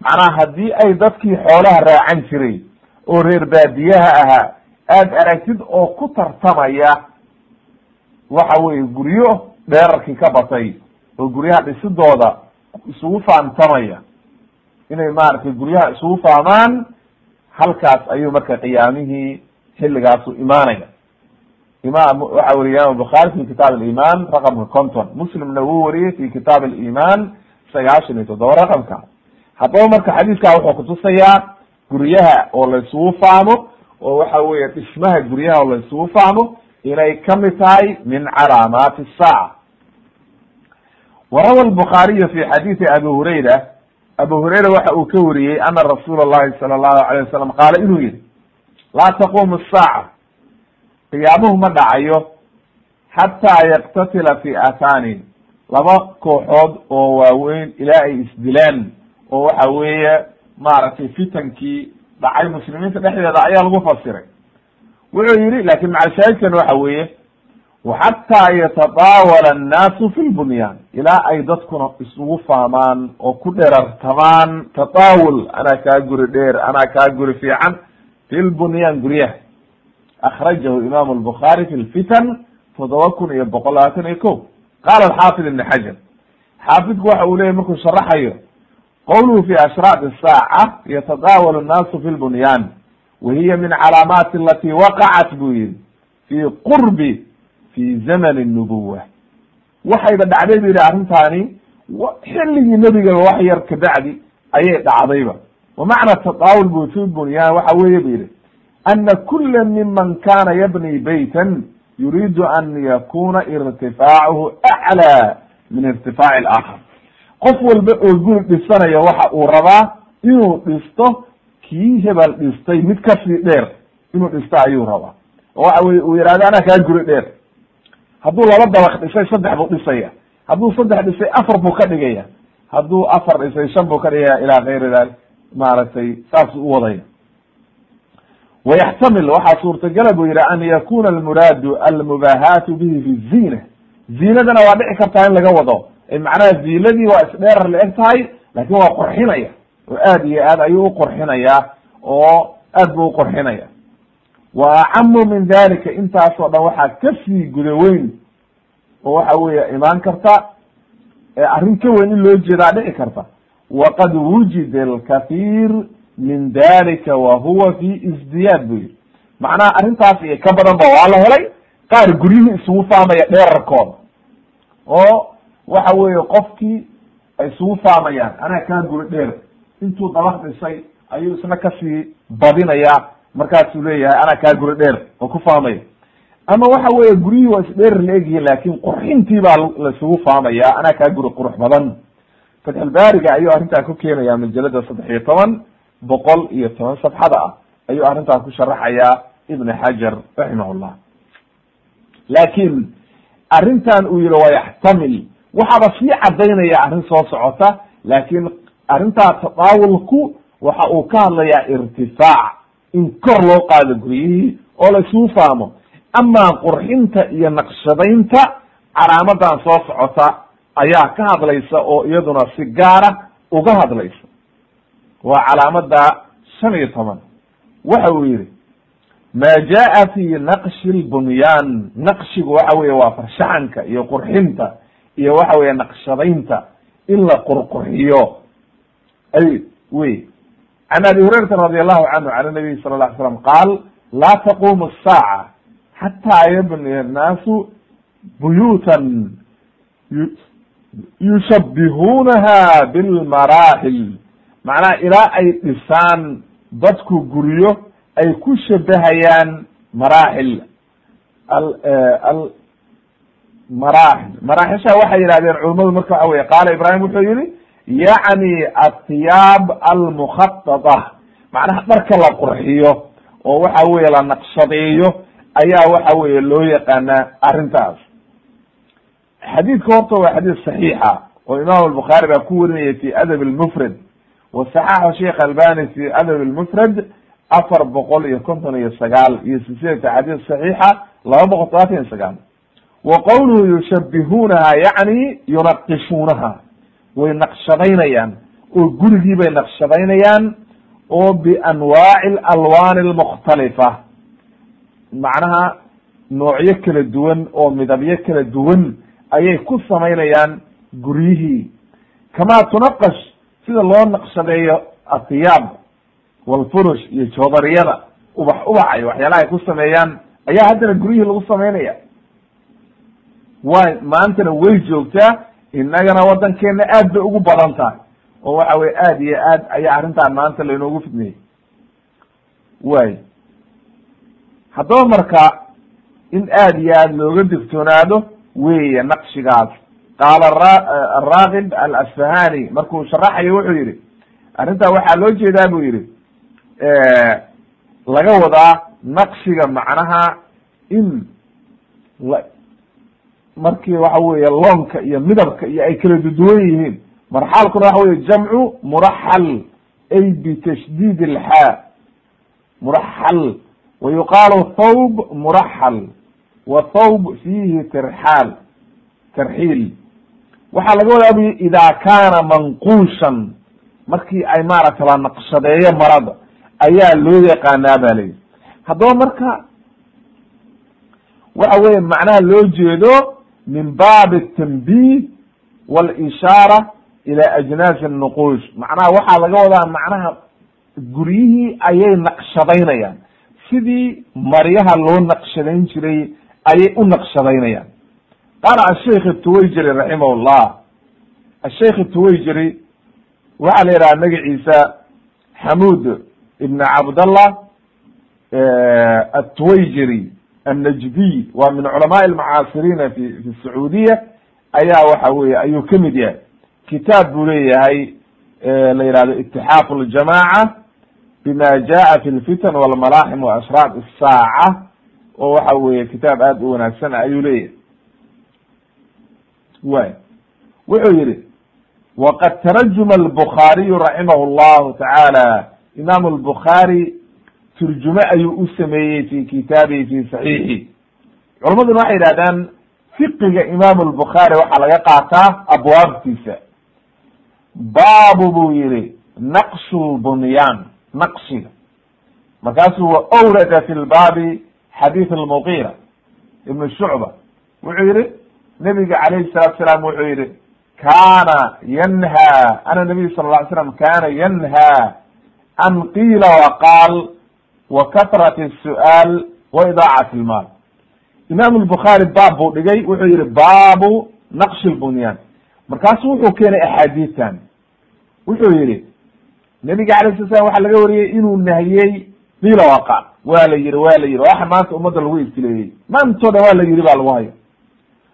macnaha haddii ay dadkii xoolaha raacan jiray oo reer baadiyaha ahaa aada aragtid oo ku tartamaya waxa weye guryo dheerarkii ka batay oo guryaha dhisidooda isugu faantamaya. Inay maaragtay guryaha isugu faamaan halkaas ayuu marka qiyaamihii xilligaasu imaanaya. Imam waxa weriye imam bukhaari fi kitaab aliman raqamka conton muslimna wuu wariyey fi kitaab aliman sagaashan iyo toddoba raqamka haddaba marka xadiiskaa wuxuu kutusayaa guryaha oo la isugu faamo oo waxa weye dhismaha guryaha oo la isugu faamo inay ka mid tahay min calaamaati saaca warawa lbukhaariyu fi xadiisi abi hurayra. Abu hurayra waxa uu ka wariyey ana rasuula llahi sala allahu alayh wasalam qaala inuu yihi laa taqumu saaca qiyaamuhu ma dhacayo xataa yaktatila fi athanin laba kooxood oo waaweyn ilaa ay isdilaan oo waxa weeye maaragtay fitankii dhacay muslimiinta dhexdeeda ayaa lagu fasiray. Wuxuu yihi laakiin macalshaahidkan waxa weeye waxataa yatadaawala annaasu fi lbunyaan ilaa ay dadkuna isugu faamaan oo ku dherartamaan tadaawul anaa kaa guri dheer anaa kaa guri fiican fi lbunyaan guryaha. Akrajahu imam lbukhaari fi lfitan toddoba kun iyo boqol labaatan iyo ko qaala alxaafid ibn xajar xaafidku waxa uu leyahy markuu sharaxayo qowluhu fi ashraaq saaca yatadaawal annaasu fi lbunyaan wa hiya min calaamaati alati waqacat buu yihi fi qurbi fi zamani nubuwa waxayba dhacday bu yihi arrintaani xilligii nebigaba wax yar kabacdi ayay dhacdayba wa macna tadaawul bu fi bunyaan waxa weeye bu yihi ana kula miman kana yabni baytan yuriidu an yakuna irtifaacuhu aclى min irtifaaci alaakhar qof walba oo guri dhisanaya waxa uu rabaa inuu dhisto kii hebel dhistay mid ka sii dheer inuu dhisto ayuu rabaa. Oo waxa weye uu yihahdo anaa kaa guri dheer. Hadduu laba dabaq dhisay saddex buu dhisaya. Hadduu saddex dhisay afar buu ka dhigaya. Hadduu afar dhisay shan buu ka dhigaya ilaa kayri dalik maaragtay saasuu uwadaya wayaxtamil waxaa suurtagala buu yihi an yakuna almuraadu almubahaatu bihi fi zina ziinadana waa dhici kartaa in laga wado macnaha ziiladii waa isdheerar la eg tahay laakiin waa qurxinaya. Oo aad iyo aad ayuu uqurxinayaa oo aad buu uqurxinaya wa acamu min dalika intaasoo dhan waxaa ka sii guda weyn oo waxa weeye imaan karta arrin ka weyn in loo jeedaa dhici karta. Waqad wujida alkathir min dalika wa huwa fi isdiyaad bu yihi macnaha arrintaas iyo ka badan ba waa la helay qaar guryihii isugu faamaya dheerarkooda oo waxa weeye qofkii ay isugu faamayaan anaa kaa guri dheer intuu dabaq dhisay ayuu isna ka sii badinayaa markaasuu leeyahay anaa kaa guri dheer oo ku faamaya. Ama waxa weeye guryihii waa isdheerar la egyihin laakin qurxintii baa laisugu faamaya anaa kaa guri qurux badan. Fatxulbaariga ayuu arrintaa ku keenaya majalada saddex iyo toban boqol iyo toban safxada ah ayuu arrintaa ku sharaxayaa ibn xajar raximahullah. Laakin arrintan uu yihi wayaxtamil waxaaba sii cadaynaya arrin soo socota laakin arrintaa tadaawulku waxa uu ka hadlayaa irtifaac. In kor loo qaado guryihii oo la isugu faamo. Amaa qurxinta iyo naqshadaynta calaamadan soo socota ayaa ka hadlaysa oo iyaduna si gaara uga hadlaysa. Waa calaamada shan iyo toban. Waxa uu yihi ma jaa fi naqshi lbunyaan naqshigu waxa weye waa farshaxanka iyo qurxinta iyo waxa weye naqshadaynta in la qurqurxiyo ay wey can abi hurayrata radi allahu canhu can nabiy sala la slam qaal laa taqumu الsaaca xataa yabni annaasu buyuutan yushabihuunaha bilmaraaxil macnaha ilaa ay dhisaan dadku guryo ay ku shabahayaan maraaxil al maraaxil maraaxisha waxay yihahdeen culamadu marka waxa weye qaala ibrahim wuxuu yihi yacni athiyaab almukhatada macnaha dharka la qurxiyo oo waxa weye la naqshadeeyo ayaa waxa weye loo yaqaanaa arrintaas. Xadiidka horta waa xadiis saxiixa oo imam albukhaari baa ku warinaya fi adab lmufrad wa saxaxa sheikh albani fi adab lmufrad afar boqol iyo konton iyo sagaal iyo silsilata xadiis saxiixa laba boqol todobaatan iyo sagaal wa qowluhu yushabihuunaha yacni yunaqishuunaha. Way naqshadaynayaan oo gurigii bay naqshadaynayaan oo bianwaaci alalwaani almukhtalifa macnaha noocyo kala duwan oo midabyo kala duwan ayay ku samaynayaan guryihii kamaa tunaqash sida loo naqshadeeyo athiyaab walfurush iyo joodariyada ubax ubax iyo waxyaalaha ay ku sameeyaan ayaa haddana guryihii lagu samaynaya way maantana way joogtaa innagana waddankeena aad bay ugu badan tahay. Oo waxa weye aad iyo aad ayaa arrintan maanta lainoogu fidneyey way haddaba marka in aad iyo aad looga digtoonaado weeye naqshigaas. Qaala araakib alasfahani markuu sharaxayo wuxuu yihi arrintaa waxaa loo jeedaa buu yihi laga wadaa naqshiga macnaha in la markii waxa weeye loonka iyo midabka iyo ay kala duduwan yihiin. Marxalkuna waxa weye jamcu muraxal ay bitashdiid alxaa. Muraxal. Wa yuqaalu thawb muraxal. Wa thawb fiihi tirxaal tarxiil. Waxaa laga wadaa bu idaa kaana manquushan. Markii ay maaragta la naqshadeeyo marada ayaa loo yaqaanaa ba layihi haddaba marka waxa weye macnaha loo jeedo min baabi atanbih walishaara ila ajnaasi nuquush macnaha waxaa laga wadaa macnaha guryihii ayay naqshadaynayaan sidii maryaha loo naqshadayn jiray ayay u naqshadaynayaan qaala asheikh tuwayjiri raximah llah asheikh waxaa la yidhaha magaciisa xamuud ibn cabdallah atuwayjiri annajdiy waa min almucaasiriina fi fi sacuudiya ayaa waxa weye ayuu ka mid yahay kitaab buu leeyahay la yihahdo itixaaf ljamaca bima jaa fi walmalaaxim wa ashraaq isaaca oo waxa weye kitaab aad u wanaagsan ayuu leeyahay way wuxuu yihi waqad tarajuma albukhaariyu raximah llahu tacaala imam lbukhaari turjume ayuu u sameeyey fi kitaabihi fi saxiixi culamaduna waxay yidhahdaan fiqiga imam lbukhaari waxaa laga qaataa abwaabtiisa. Baabu buu yihi naqshu lbunyaan naqshiga markaasuu wa awrada fi lbaabi xadiid almuqira ibn shucba wuxuu yihi nabiga calayhi salatu salaam wuxuu yihi kana yanha ana nabiy sal lla ly slam kana yanha an qiila waqaal wa katrati su'aal wa idaacati lmaal imam lbukhaari baab buu dhigay wuxuu yihi baabu naqshi lbunyaan markaasu wuxuu keenay axaadiistan. Wuxuu yihi nabiga alay sala slam waxaa laga wariyey inuu nahiyey qiila waqaal waa la yihi waa la yihi waxa maanta ummadda lagu ibtileeyey maantoo dhan waa la yihi baa lagu hayo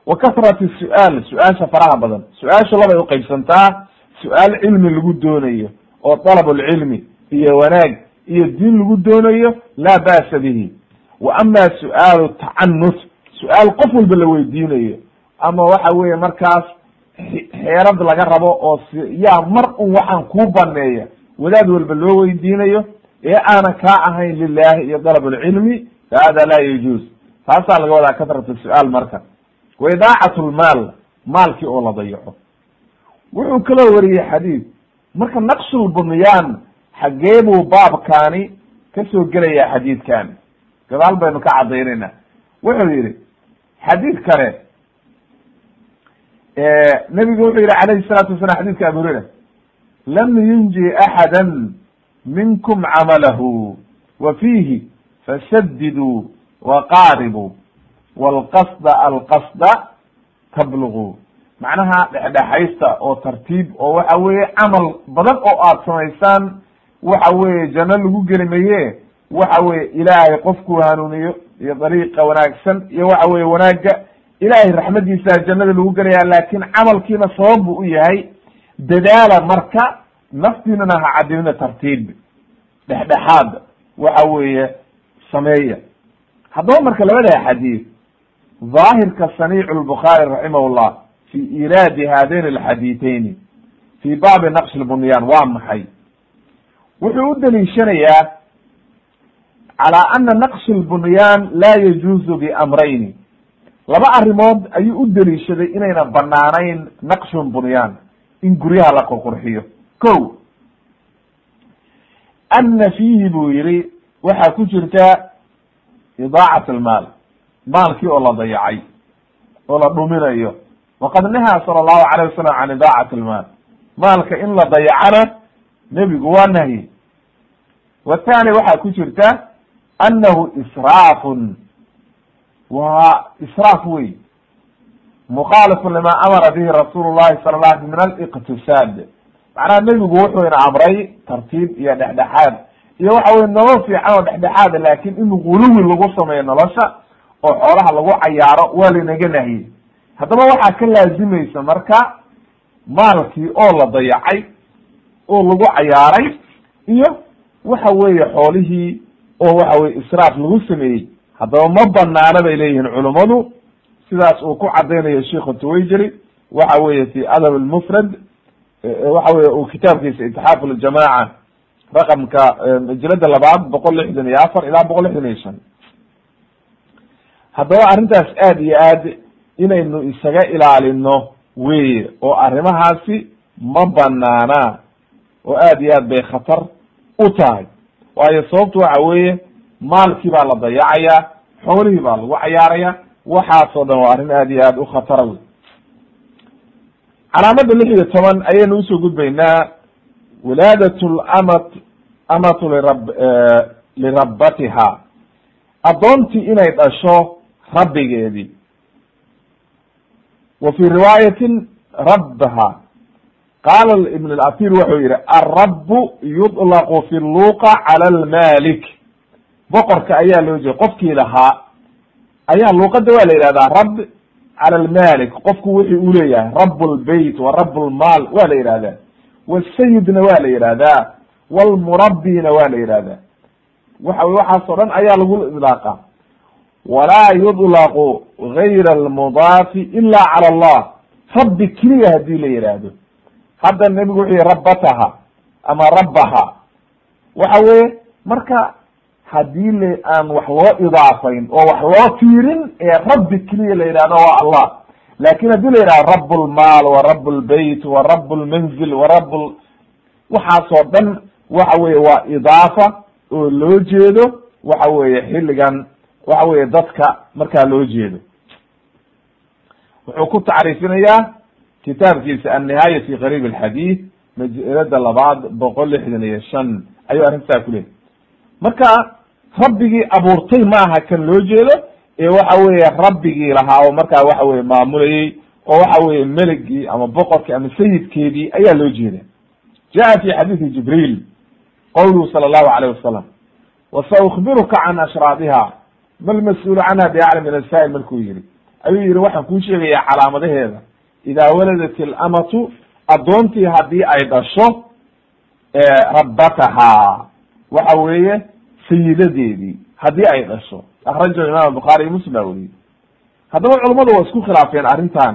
wa kasrati su'aal su'aasha faraha badan. Su'aasha labay uqaybsantaa su'aal cilmi lagu doonayo oo dalab lcilmi iyo wanaag iyo diin lagu doonayo laa ba'sa bihi. Wa ama su'aalu tacanut su'aal qof walba la weydiinayo. Ama waxa weeye markaas xeerad laga rabo oo s yaa mar un waxaan kuu baneeya wadaad walba loo weydiinayo ee aanan kaa ahayn lilahi iyo dalab lcilmi fa hada laa yajuuz taasaa laga wadaa kasrat su'aal marka. Wa idaacat lmaal maalkii oo la dayaco. Wuxuu kaloo wariyey xadiid marka naqshulbunyaan xaggee buu baabkaani ka soo gelayaa xadiidkani gadaal baynu ka caddaynayna wuxuu yihi xadiid kale nebigu wuxuu yihi calayhi salaatu wasalam xadidka abu hurayra lam yunji axada minkum camalahu wa fiihi fasadiduu waqaaribuu wlqasda alqasda tabluguu macnaha dhexdhexaysta oo tartiib oo waxa weeye camal badan oo aad samaysaan waxa weeye janno lagu gelimaye waxa weye ilaahay qofku hanuuniyo iyo dariiqa wanaagsan iyo waxa weye wanaagga. Ilaahay raxmadiisaa jannada lagu gelaya laakin camalkiina sabab bu u yahay dadaala marka naftiinana ha cadilina tartiib. Dhexdhexaad waxa weeye sameeya. Haddaba marka labada xadiid daahirka saniicu lbukhaari raximah llah fi iraadi hadayn alxadiitayni fi baabi naqsh lbunyaan waa maxay? Wuxuu u deliishanayaa calaa ana naqsh lbunyaan laa yajuuzu biamrayni. Laba arrimood ayuu u deliishaday inayna banaanayn naqshu bunyaan in guryaha la qurqurxiyo. Ko ana fiihi buu yihi waxaa ku jirta idaacat almaal maalkii oo la dayacay oo la dhuminayo. Waqad nahaa sala allahu alayh wasalam can idaacat almaal maalka in la dayacana nebigu waa nahyi wathani waxaa ku jirta annahu israafun. Waa israaf wey mukhaalifun lima amara bihi rasuulu llahi sala la min aliqtisaad. Macnaha nebigu wuxuu ina amray tartiib iyo dhexdhexaad. Iyo waxa weye nolol fiican oo dhexdhexaada laakin in guluwi lagu sameeyo nolosha oo xoolaha lagu cayaaro waa lanaga nahiyey haddaba waxaa ka laazimaysa marka maalkii oo la dayacay oo lagu cayaaray iyo waxa weeye xoolihii oo waxa weye israaf lagu sameeyey. Haddaba ma banaana bay leeyihiin culummadu sidaas uu ku cadaynayo sheikhu tuwayjeri waxa weye fi adab lmufrad waxa weye uu kitaabkiisa itixaaf ljamaca raqamka majalada labaad boqol lixdan iyo afar ilaa boqol lixdan iyo shan. Haddaba arrintaas aad iyo aad inaynu isaga ilaalino weye oo arrimahaasi ma banaana oo aad iyo aad bay khatar u tahay. Waayo sababtu waxa weeye maalkii baa la dayacayaa xoolihii baa lagu cayaaraya waxaasoo dhan waa arrin aad iyo aad u khatara wey calaamada lix iyo toban ayaynu u soo gudbaynaa wilaadat lamat amatu lirab lirabbatiha addoontii inay dhasho rabbigeedii. Wa fi riwaayatin rabbaha qaala ibn اlatir wuxuu yihi alrabu yuطlaqu fi luqa cala almalik boqorka ayaa loo jeeda qofkii lahaa ayaa luuqada waa la yihahdaa rab cala almalik qofku wixii uu leeyahay rab lbeyt wa rab lmaal waa la yihahdaa wsayidna waa la yihahdaa wlmurabbina waa la yihahdaa waxa waxaas o dhan ayaa lagu idlaaqa walaa yudlaqu gayra almudaafi ila cala allah rabbi keliya haddii la yihahdo hadda nebigu wuxuu yihi rabbataha ama rabbaha. Waxa weye marka haddii la aan wax loo idaafayn oo wax loo fiirin ee rabbi keliya la yidhahdo waa allah. Lakin haddii la yidhahdo rab lmaal wa rab lbeyt wa rab lmanzil wa rab waxaasoo dhan waxa weye waa idaafa oo loo jeedo waxa weye xilligan waxa weye dadka markaa loo jeedo. Wuxuu ku tacriifinayaa kitaabkiisa annihaaya fi qariib alxadiid majalada labaad boqol lixdan iyo shan ayuu arrintaa ku leehay marka rabbigii abuurtay maaha kan loo jeedo ee waxa weeye rabbigii lahaa oo markaa waxa weye maamulayey oo waxa weye meligii ama boqorkii ama sayidkeedii ayaa loo jeeda jaa fi xadiidi jibriil qawluhu sala allahu alayh wasalam wasaukbiruka can ashraadiha ma lmas-uulu canha biaclam min asaa'il markuu yihi ayuu yihi waxaan kuu sheegayaa calaamadaheeda idaa waladat ilamatu addoontii haddii ay dhasho rabbatahaa waxa weeye sayidadeedii haddii ay dhasho akrajahu imam bukhaari iyo muslim baa weriyey haddaba culummadu waa isku khilaafeen arrintan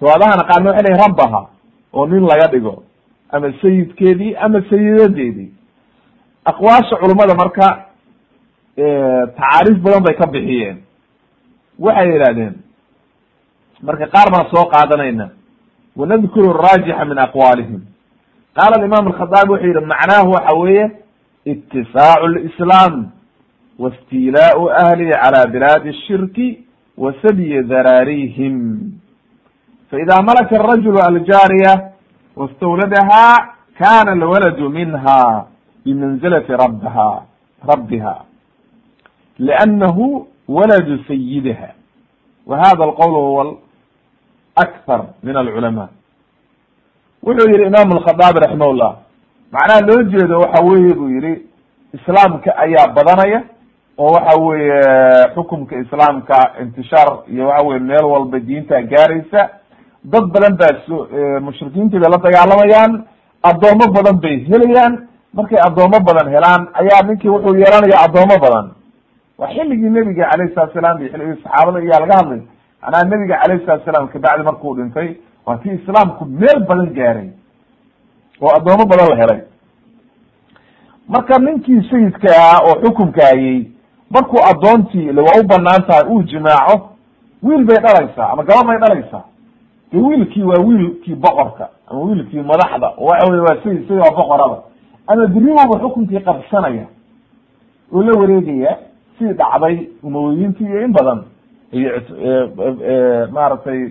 riwaadahana qaarna waxay lehin rabbaha oo nin laga dhigo ama sayidkeedii ama sayidadeedii aqwaasha culummada marka tacaariif badan bay ka bixiyeen waxay yidhahdeen marka qaar baan soo qaadanayna. Wanadkuru raajixa min aqwaalihim. Qaala imam alkhadaabi wuxuu yihi macnaahu waxa weeye itisaacu lislaam wastiilaau ahlihi cala bilaadi shirki wa sabyi daraarihim. Faida malaka arajulu aljaariya wastawladaha kana alwaladu minha bimanzilati rabha rabbiha. Liannahu waladu sayidiha wa hada alqowl huwa akthar min alculama wuxuu yihi imam alkhadaabi raximah llah macnaha loo jeedo waxa weye buu yihi islaamka ayaa badanaya oo waxa weye xukumka islaamka intishaar iyo waxa weye meel walba diinta gaaraysa dad badan baa so mushrikiintii bay la dagaalamayaan addoomo badan bay helayaan markay addoomo badan helaan ayaa ninkii wuxuu yeelanaya addoomo badan waa xilligii nebiga alayh salatu salam iyo xilligii saxaabada ayaa laga hadlay manaa nebiga alayh salatu salam kabacdi markuu dhintay waa kii islaamku meel badan gaaray oo addoomo badan la helay. Marka ninkii sayidka ahaa oo xukumka hayey markuu addoontii ile waa u bannaan tahay uu jimaaco wiil bay dhalaysaa ama gabad bay dhalaysaa. De wiilkii waa wiilkii boqorka ama wiilkii madaxda oo waxa weye waa sayid sayid waa boqorada. Ama beriwaba xukunkii qabsanaya oo la wareegaya sidii dhacday umawiyiintii iyo in badan maaragtay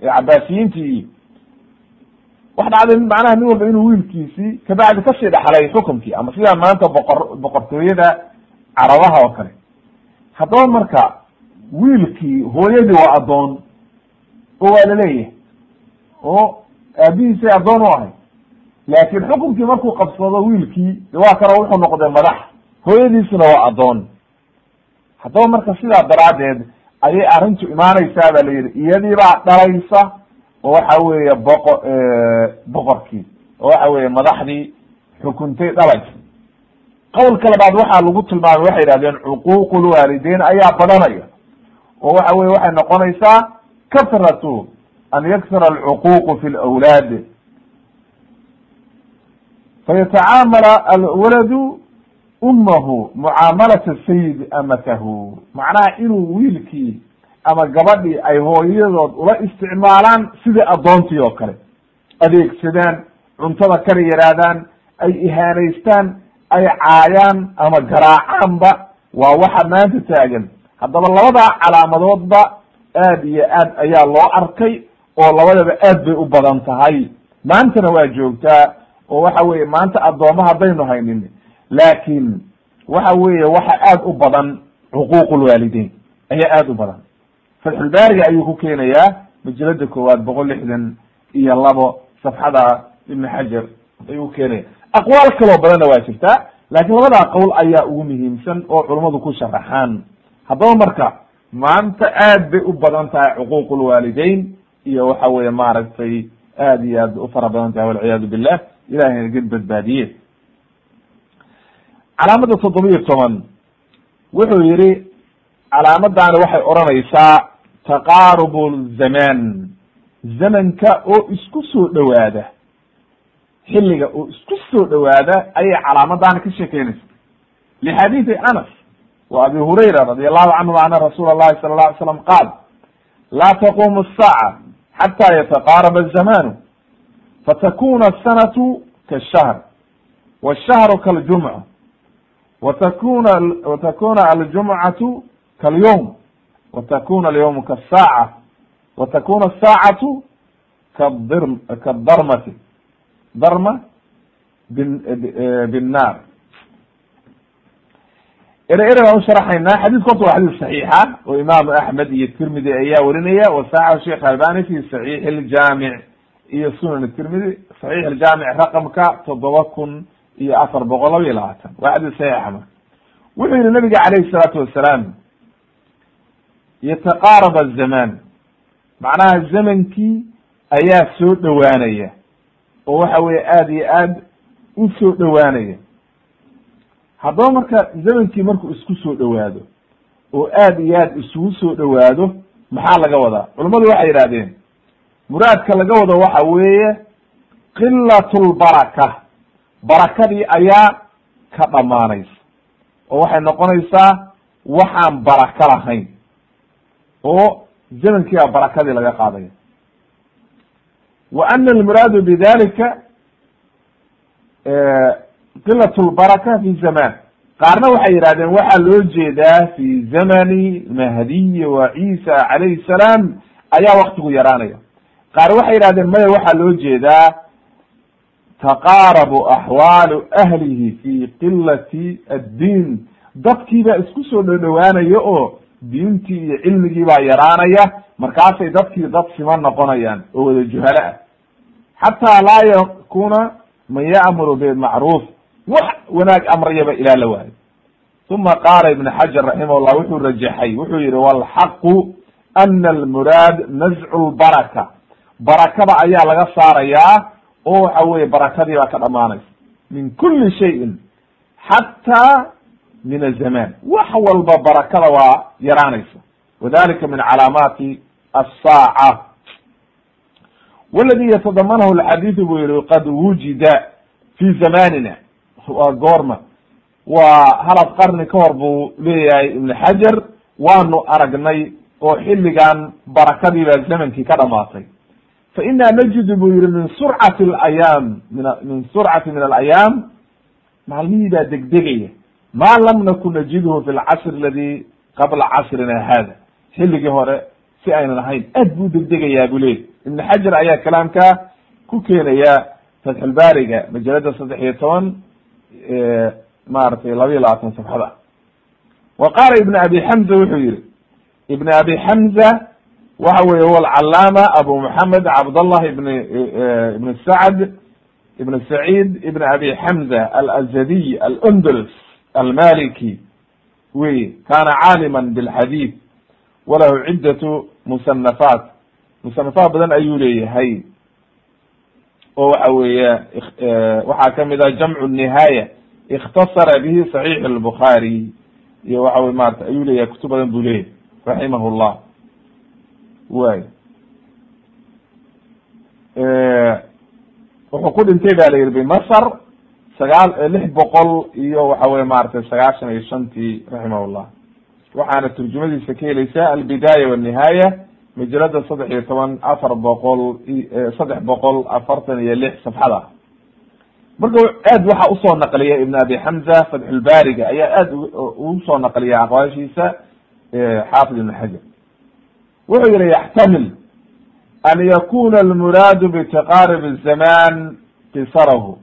cabaasiyiintii iyo wax dhacday macnaha nin walba inuu wiilkiisii kabacdi ka sii dhaxlay xukumkii ama sidaa maanta boqor boqortooyada carabaha oo kale. Haddaba marka wiilkii hooyadii waa addoon oo waa la leeyahay oo aabihiisay addoon u ahay laakin xukumkii markuu qabsado wiilkii waa kano wuxuu noqday madax. Hooyadiisuna waa addoon. Haddaba marka sidaa daraaddeed ayay arrintu imaanaysaa ba la yidhi. Iyadiibaa dhalaysa oo waxa weeye boqo boqorkii. Oo waxa weeye madaxdii xukuntay dhalaysa. Qowlka labaad waxaa lagu tilmaamay waxay yidhahdeen cuquuq lwaalideyn ayaa badanaya. Oo waxa weye waxay noqonaysaa kasratu an yaksura alcuquuq fi lawlaad fayatacaamala alwaladu umahu mucaamalata sayid amatahu. Macnaha inuu wiilkii ama gabadhii ay hooyadood ula isticmaalaan sidii addoontii oo kale. Adeegsadaan cuntada kala yaraadaan ay ihaanaystaan ay caayaan ama garaacaanba waa waxa maanta taagan. Haddaba labadaa calaamadoodba aad iyo aad ayaa loo arkay oo labadaba aad bay u badan tahay. Maantana waa joogtaa oo waxa weeye maanta addooma haddaynu haynin laakin waxa weeye waxa aad u badan cuquuq lwaalideyn ayaa aad u badan. Fatxulbaariga ayuu ku keenayaa majalada koowaad boqol lixdan iyo labo safxada ibn xajar ayuu ku keenaya aqwaal kaloo badanna waa jirtaa laakiin labadaa qowl ayaa ugu muhiimsan oo culummadu ku sharaxaan haddaba marka maanta aad bay u badan tahay cuquuq lwaalideyn iyo waxa weeye maaragtay aad iyo aad u fara badan tahay walciyaadu billah ilahay naga badbaadiye calaamada toddoba iyo toban wuxuu yihi calaamadaani waxay odhanaysaa taqaarubu zaman zamanka oo isku soo dhowaada. Xilliga oo isku soo dhowaada ayay calaamadaani ka sheekeynaysa lixadiidi anas wa abi hurayra radi allahu canhu ana rasuula allahi sala la alay slam qaal laa taqumu asaaca xata yataqaaraba azamanu fatakuna asanatu kashahr washahru kaljumca watakuna watakuna aljumcatu kalyawm watakuna alyawmu kasaaca watakuna asaacatu kadir kadarmati darma bin binnaar ere ere baan usharaxaynaa xadiidku horta waa xadiis saxiixa oo imaamu axmed iyo tirmidi ayaa warinaya wasaxahu sheekh albani fi saxiix iljaamic iyo sunan tirmidi saxiix iljaamic raqamka toddoba kun iyo afar boqol laba iyo labaatan. Waa xadiis saxiixa marka wuxuu yihi nabiga calayhi salaatu wasalaam yataqaarab azamaan macnaha zamankii ayaa soo dhowaanaya oo waxa weye aada iyo aad u soo dhowaanaya. Haddaba marka zamankii markuu isku soo dhowaado oo aad iyo aad isugu soo dhowaado maxaa laga wadaa? Culummadu waxay yidhahdeen muraadka laga wado waxa weeye qilat lbaraka barakadii ayaa ka dhamaanaysa oo waxay noqonaysaa waxaan baraka lahayn. oo zamankiibaa barakadii laga qaadaya wa ana almuraadu bidalika qilat lbaraka fi zaman. Qaarna waxay yidhahdeen waxaa loo jeedaa fi zamani mahdiyi wa ciisa calayhi salaam ayaa waktigu yaraanaya. Qaar waxay yidhahdeen maya waxaa loo jeedaa taqaarabu axwaalu ahlihi fi qilati addiin. Dadkiibaa isku soo dhodhowaanaya oo diintii iyo cilmigii baa yaraanaya. Markaasay dadkii dad sima noqonayaan oo wada juhalo ah xataa laa yakuna man ya'muru bilmacruuf wax wanaag amrayaba ilaa la waayo. Uma qaala ibn xajar raximahullah wuxuu rajaxay wuxuu yihi walxaqu ana almuraad nazcu lbaraka barakada ayaa laga saarayaa oo waxa weye barakadii baa ka dhamaanaysa min kuli shayin xataa min azaman wax walba barakada waa yaraanaysa. Wadalika min calaamaati asaaca waladi yatadamanahu lxadiidu buu yihi qad wujida fi zamanina. Waa goorma. Waa halad qarni ka hor buu leeyahay ibn xajar waanu aragnay oo xilligan barakadii baa zamankii ka dhamaatay fa ina najidu buu yihi min surcati alayaam min surcati min alayaam maalmihii baa degdegaya ma lam nakun najidhu fi lcasr aladi qabla casrina hada xilligii hore si aynan ahayn aad buu degdegayaa buu leeyay ibn xajar ayaa kalaamka ku keenaya fatxulbaariga majalada saddex iyo toban maratay laba iyo labaatan safxada wa qaala ibn abi xamza wuxuu yihi ibn abi xamza waxa weye huwa alcalaama abu moxamed cabdallah ibn ibn sacd ibn sacid ibn abi xamza alazadiy alundulus almaliki. Wey kana caalima bilxadiid walahu ciddatu musanafaat musanafaat badan ayuu leeyahay. Oo waxa weeye waxaa ka mid ah jamcu nihaaya ikhtasara bihi saxiix albukhaari. Iyo waxa wey marata ayuu leeyahay kutub badan buu leeyahay raximah llah way. Wuxuu ku dhintay ba la yihi bimasr sagaal lix boqol iyo waxa weye maratay sagaashan iyo shantii raximah llah waxaana turjumadiisa ka heleysaa albidaaya wanihaaya majalada saddex iyo toban afar boqol saddex boqol afartan iyo lix safxada. Marka aad waxa u soo naqliya ibn abi xamza fatxulbaariga ayaa aad ugu soo naqliya aqwaashiisa xaafid ibn xajar wuxuu yihi yaxtamil an yakuna almuraadu qisarahu.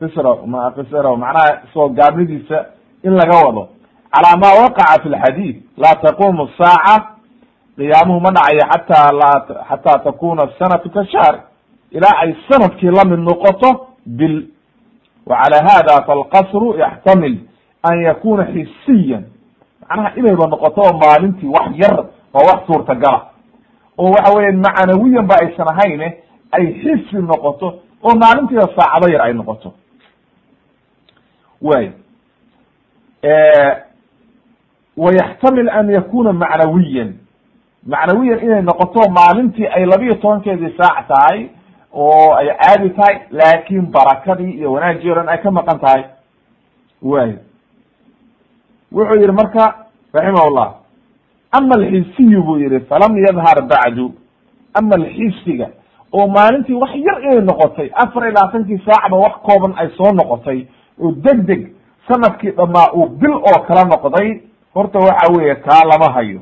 Qisra ma qisarahu macnaha soo gaabnidiisa in laga wado. Calaa ma waqaca fi lxadiid laa taqumu saaca qiyaamuhu ma dhacayo xataa la xataa takuna sanatu ka shahr ilaa ay sannadkii la mid noqoto bil. Wa cala hada falqasru yaxtamil an yakuna xisiyan. Macnaha inayba noqoto oo maalintii wax yar oo wax suurtagala oo waxa weya macanawiyan ba aysan ahayne ay xisi noqoto oo maalintiiba saacado yar ay noqoto. Way wayaxtamil an yakuna macnawiyan. Macnawiyan inay noqoto maalintii ay labiyo tobankeedii saac tahay oo ay caadi tahay laakin barakadii iyo wanaagii o ay ka maqan tahay. Way wuxuu yihi marka raximah llah ama alxisiyu buu yihi falam yadhar bacdu. Ama alxisiga oo maalintii wax yar inay noqotay afar iyo labaatankii saacba wax kooban ay soo noqotay oo deg deg sannadkii dhamaa uu bil oo kala noqday horta waxa weeye kaa lama hayo.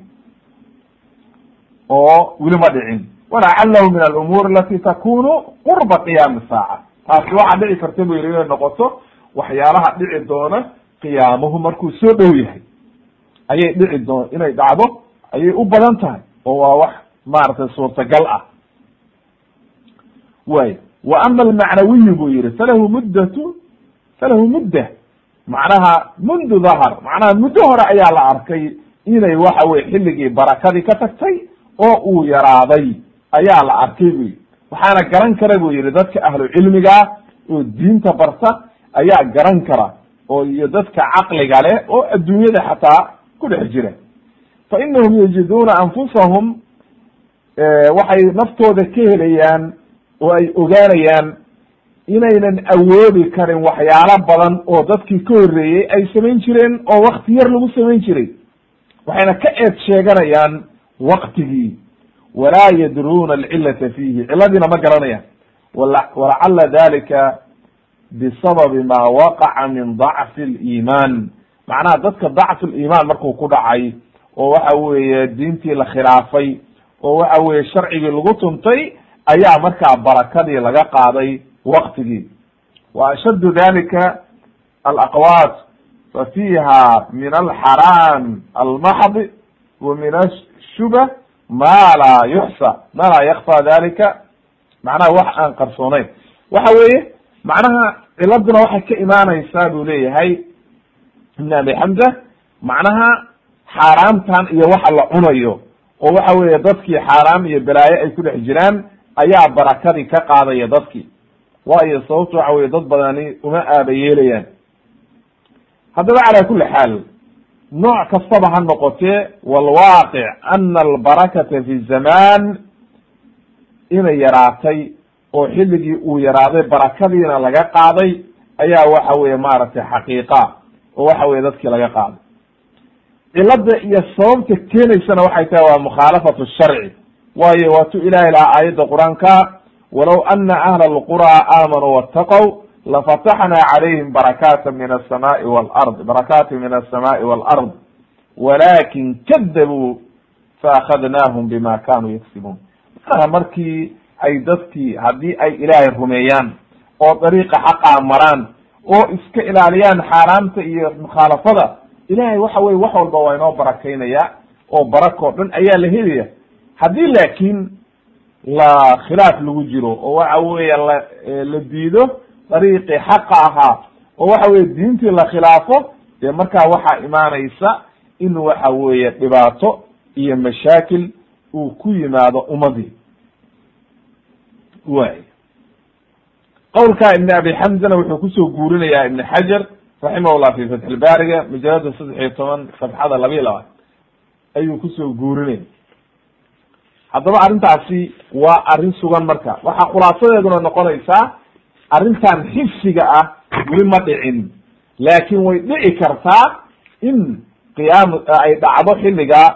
Oo weli ma dhicin. Walacalahu min alumuur alati takunu qurba qiyaami saaca. Taasi waxaa dhici karta bu yihi inay noqoto waxyaalaha dhici doona qiyaamuhu markuu soo dhow yahay ayay dhici doon inay dhacdo ayay u badan tahay oo waa wax maaragtay suurtagal ah. Way wa ama almacnawiyu buu yihi falahu muddatu falahu mudda. Macnaha mundu dahar macnaha muddo hore ayaa la arkay inay waxa weye xilligii barakadii ka tagtay oo uu yaraaday ayaa la arkay bu yihi waxaana garan kara bu yihi dadka ahlu cilmigaa oo diinta barta ayaa garan kara oo iyo dadka caqliga leh oo adduunyada xataa ku dhex jira. Fa inahum yajiduuna anfusahum waxay naftooda ka helayaan oo ay ogaanayaan inaynan awoodi karin waxyaalo badan oo dadkii ka horreeyey ay samayn jireen oo wakti yar lagu samayn jiray. Waxayna ka eed sheeganayaan waktigii walaa yadruuna alcilata fiihi. Ciladiina ma garanayaan walacala dalika bisababi ma waqaca min dacfi liimaan macnaha dadka dacfu liimaan markuu ku dhacay oo waxa weeye diintii la khilaafay oo waxa weeye sharcigii lagu tuntay ayaa markaa barakadii laga qaaday waktigii wa ashaddu dalika alaqwaat fa fiha min alxaraam almaxdi wa min ashubah ma laa yuxsa ma laa yakfa dalika macnaha wax aan qarsoonayn waxa weeye macnaha ciladuna waxay ka imaanaysaa buu leeyahay ibn abi xamza macnaha xaaraamtan iyo waxa la cunayo oo waxa weeye dadkii xaaraam iyo balaayo ay ku dhex jiraan ayaa barakadii ka qaadaya dadkii. Waayo sababto waxa weye dad badani uma aaba yeelayaan. Haddaba cala kuli xaal nooc kastaba ha noqotee walwaaqic ana albarakata fi zaman inay yaraatay oo xilligii uu yaraaday barakadiina laga qaaday ayaa waxa weye maaragtay xaqiiqa oo waxa weye dadkii laga qaaday. Cilada iyo sababta keenaysana waxay tahay waa mukhaalafatu sharci. Waayo waatuu ilahay lahaa aayadda qur'aanka walow ana ahla alquraa aamanuu waataqow lafataxnaa calayhim barakaata min asamaai walard barakaati min asamaai walard walakin kadabuu faakadnaahum bima kanuu yaksibuun. Maaha markii ay dadkii haddii ay ilaahay rumeeyaan oo dariiqa xaqaa maraan oo iska ilaaliyaan xaaraamta iyo mukhaalafada ilahay waxa weye wax walba waa inoo barakaynaya oo barakoo dhan ayaa la helaya haddii laakiin la khilaaf lagu jiro oo waxa weeye la la diido dariiqii xaqa ahaa oo waxa weye diintii la khilaafo dee markaa waxaa imaanaysa in waxa weeye dhibaato iyo mashaakil uu ku yimaado ummadii. Way qowlka ibn abi xamzana wuxuu ku soo guurinayaa ibn xajar raximahullah fi fatx lbaariga majalada saddex iyo toban safxada labiiy labaad. Ayuu ku soo guurinaya haddaba arrintaasi waa arrin sugan marka. Waxaa khulaasadeeduna noqonaysaa arrintan xifsiga ah weli ma dhicin. Laakin way dhici kartaa in qiyaam ay dhacdo xilligaa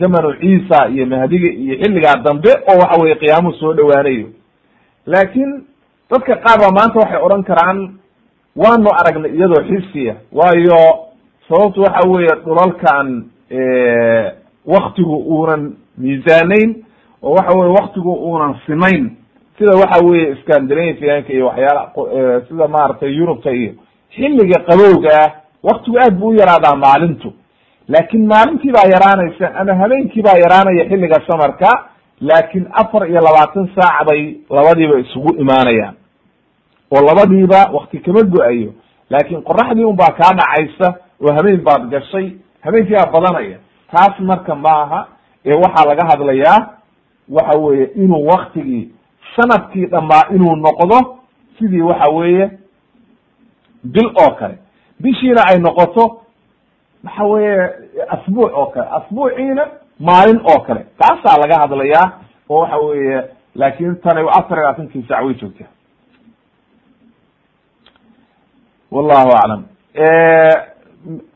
zamanu ciisa iyo mahdiga iyo xilligaa dambe oo waxa weye qiyaamuhu soo dhowaanayo. Laakin dadka qaar baa maanta waxay odhan karaan waanu aragnay iyadoo xisiya waayo sababtu waxa weeye dhulalkan waktigu uunan miisaanayn oo waxa weye waktigu uunan simayn. Sida waxa weye scandinavianka iyo waxyaala sida maaragtay yurubta iyo xilliga qabowga ah waktigu aad bu u yaraadaa maalintu. Laakin maalintii baa yaraanaysa ama habeenkii baa yaraanaya xilliga samarka laakin afar iyo labaatan saac bay labadiiba isugu imaanayaan oo labadiiba wakti kama go'ayo. Laakin qoraxdii un baa kaa dhacaysa oo habeen baad gashay habeenkii baa badanaya. Taas marka ma aha ee waxaa laga hadlayaa waxa weeye inuu waktigii sannadkii dhamaa inuu noqdo sidii waxa weeye bil oo kale. Bishiina ay noqoto waxa weeye asbuuc oo kale asbuuciina maalin oo kale. Taasaa laga hadlayaa oo waxa weeye laakin tani afar iyo labaatankii sac way joogtaa wallahu aclam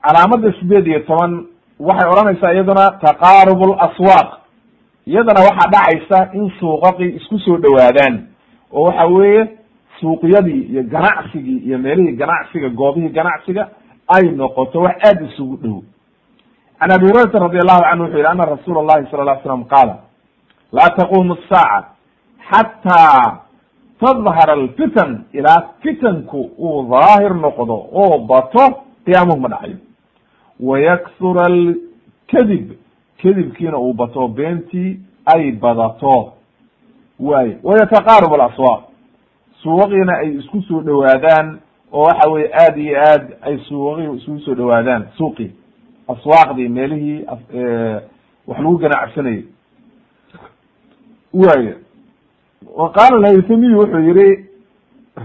calaamada sideed iyo toban waxay odhanaysaa iyaduna taqaarub laswaaq iyadana waxaa dhacaysa in suuqaqii isku soo dhowaadaan oo waxa weeye suuqyadii iyo ganacsigii iyo meelihii ganacsiga goobihii ganacsiga ay noqoto wax aada isugu dhow. Can abi hurayrata radi allahu canhu wuxu yihi ana rasuula allahi sala ly slam qaala laa taqumu asaaca xataa tadhar alfitan ilaa fitanku uu daahir noqdo oo bato qiyaamuhu ma dhacayo wayaksura alkadib kadibkiina uu bato beentii ay badato. Waaye wayataqaarub alaswaaq. Suuqiina ay isku soo dhowaadaan oo waxa weye aada iyo aad ay suuqii isugu soo dhowaadaan suuqii aswaaqdii meelihii wax lagu ganacsanayay waaye wa qaala alhaythamiy wuxuu yihi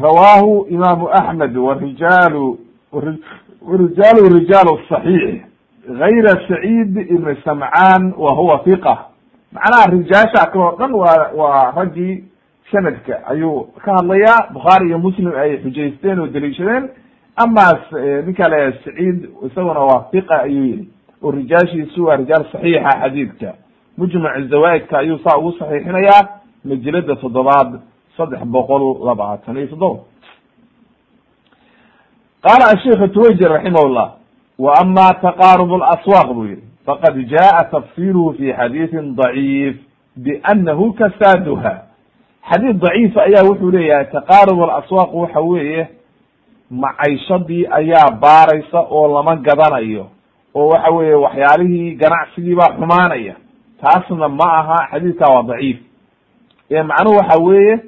rawaahu imaamu axmed warijaalu warijaalu rijaalu صaxiix gayra saciid ibn samcaan wa huwa hiqa macnaha rijaasha kaloo dhan waa waa raggii sanadka. Ayuu ka hadlayaa bukhaari iyo muslim ay xujaysteen oo daliishadeen amaas ninka la saciid isaguna waa hiqa ayuu yihi oo rijaashiisu waa rijaal saxiixa xadiidka. Mujmac zawaaidka ayuu saa ugu saxiixinayaa majalada toddobaad saddex boqol labaatan iyo toddoba qaala asheikh twajir raximah llah wa ama taqaarub اlaswaaq buu yihi faqad jaءa tafsiruhu fi xadiiثi ضaciif bianahu kasaaduha xadiid daciifa ayaa wuxuu leeyahay taqaarub alaswaaq waxa weeye macayshadii ayaa baaraysa oo lama gadanayo oo waxa weeye waxyaalihii ganacsigii baa xumaanaya taasna ma aha xadiidka waa daciif ee macnuhu waxa weeye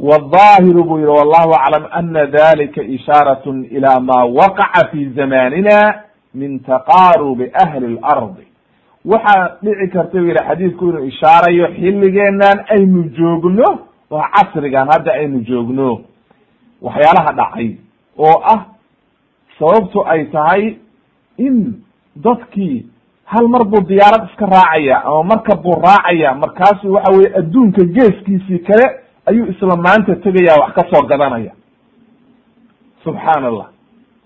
wظahiru buu yihi wallahu aclam ana dalika ishaarat ilى ma waqaca fi zamanina min taqaarubi ahli اlardi waxaa dhici karta bu yihi xadiidku inuu ishaarayo xilligeenan aynu joogno oo casrigan hadda aynu joogno waxyaalaha dhacay oo ah sababtu ay tahay in dadkii hal mar buu diyaarad iska raacaya ama markab buu raacaya markaasu waxa weye adduunka geeskiisii kale ayuu isla maanta tegaya wax ka soo gadanaya. Subxaan allah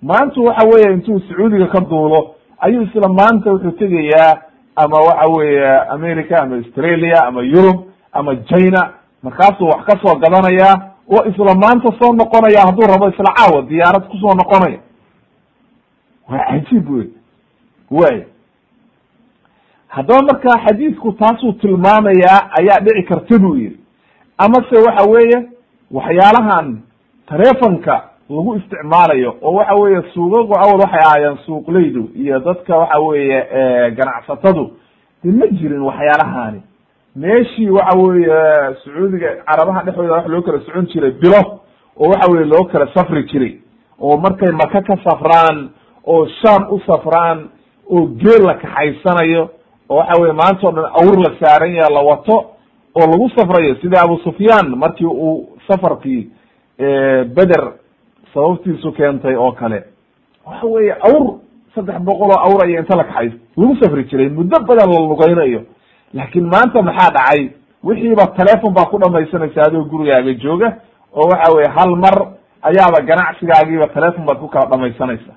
maanta waxa weeye intuu sacuudiga ka duulo ayuu isla maanta wuxuu tegayaa ama waxa weeye america ama australia ama yurub ama china markaasuu wax ka soo gadanayaa oo isla maanta soo noqonaya hadduu rabo isla caawa diyaarad ku soo noqonaya. Waa cajiib wey way haddaba marka xadiidku taasuu tilmaamayaa ayaa dhici karta buu yidhi. Amase waxa weeye waxyaalahan telefonka lagu isticmaalayo oo waxa weeye suugagu awal waxay ahaayeen suuqleydu iyo dadka waxa weeye ganacsatadu de ma jirin waxyaalahani. Meeshii waxa weeye sacuudiga carabaha dhexdooda wax loo kala socon jiray bilo oo waxa weye loo kala safri jiray oo markay maka ka safraan oo sham u safraan oo geel la kaxaysanayo oo waxa weye o dhan awr la saaran yaha la wato oo lagu safrayo sida abu sufyaan markii uu safarkii beder sababtiisu keentay oo kale. Waxa weeye awr saddex boqol oo awr aya inta la kaxaysto lagu safri jiray muddo badan la lugaynayo laakiin maanta maxaa dhacay? Wixiiba telefon baa ku dhamaysanaysa adoo gurigaaga jooga oo waxa weye hal mar ayaaba ganacsigaagiiba telefon baad ku kala dhamaysanaysa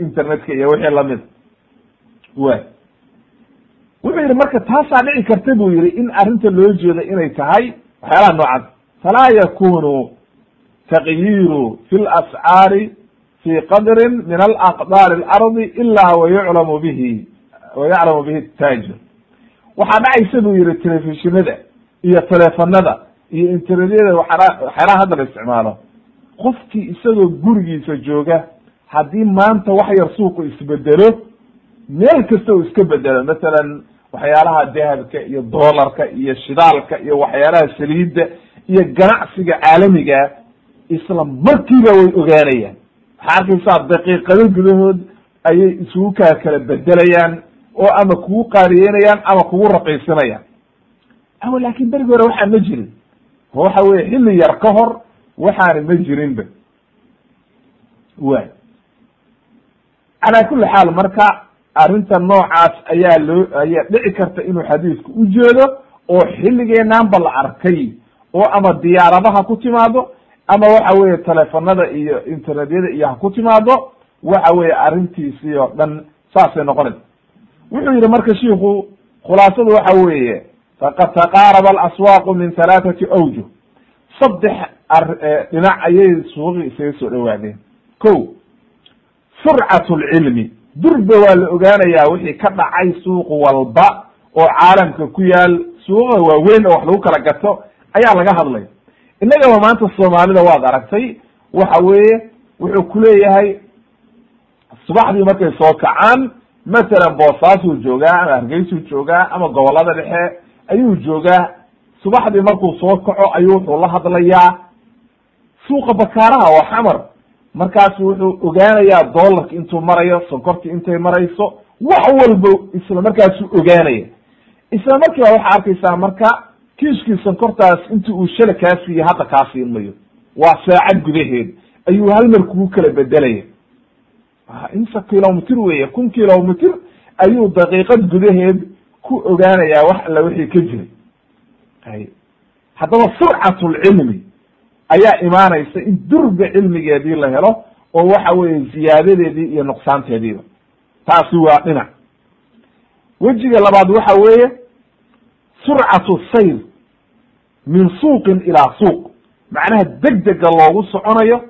internetka iyo wixii la mid wa wuxuu yihi marka taasaa dhici karta buu yihi in arrinta loo jeedo inay tahay waxyaalaha noocaas falaa yakunu taqyiru fi lascaari fi qadrin min alaqdaar alardi ila wayuclamu bihi wayaclamu bihi taajir. Waxaa dhacaysa buu yihi telefishinada iyo telefonada iyo internetyada waxyaalaha hadda la isticmaalo. Qofkii isagoo gurigiisa jooga haddii maanta wax yar suuqu isbedelo meel kasta uu iska bedelo masalan waxyaalaha dahabka iyo doolarka iyo shidaalka iyo waxyaalaha saliidda iyo ganacsiga caalamiga isla markiiba way ogaanayaan. Waxaa arkaysaa daqiiqado gudahood ayay isugu kaa kala bedelayaan oo ama kugu qaariyeynayaan ama kugu raqiisinayaan awa laakin berigi hore waxaa ma jirin. Oo waxa weye xilli yar ka hor waxaana ma jirinba. Way calaa kuli xaal marka arrinta noocaas ayaa loo ayaa dhici karta inuu xadiisku ujeedo oo xilligeenanba la arkay oo ama diyaaradaha ku timaado ama waxa weye telefonada iyo internetyada iyo ha ku timaado waxa weye arrintiisii oo dhan saasay noqonaysa. Wuxuu yihi marka shiku khulaasadu waxa weeye faqad taqaaraba alaswaaqu min halaathati awjuh saddex dhinac ayay suuqi isaga soo dhawaadeen ko surcat lcilmi durba waa la ogaanayaa wixii ka dhacay suuq walba oo caalamka ku yaal. Suuqa waaweyn oo wax lagu kala gato ayaa laga hadlay. Innagaba maanta soomaalida waad aragtay waxa weeye wuxuu kuleeyahay subaxdii markay soo kacaan masalan boosaasuu joogaa ama hargeysuu joogaa ama gobollada dhexe ayuu joogaa. Subaxdii markuu soo kaco ayuu wuxuu la hadlayaa. Suuqa bakaaraha oo xamar markaasu wuxuu ogaanayaa dollarka intuu marayo sonkortii intay marayso wax walba isla markaasuu ogaanaya. Isla markiiba waxaa arkaysaa marka kiiskii sonkortaas inti uu shala kaa siiye hadda kaa siin mayo. Waa saacad gudaheed. Ayuu hal mar kugu kala bedelaya imsa kilomitr weeye kun kilomitr ayuu daqiiqad gudaheed ku ogaanayaa wax alla wixii ka jiray ay haddaba surcat lcilmi ayaa imaanaysa in durba cilmigeedii la helo oo waxa weeye ziyaadadeedii iyo nuqsaanteediiba. Taasi waa dhinac wejiga labaad waxa weeye surcatu sayr min suuqin ilaa suuq. Macnaha degdega loogu soconayo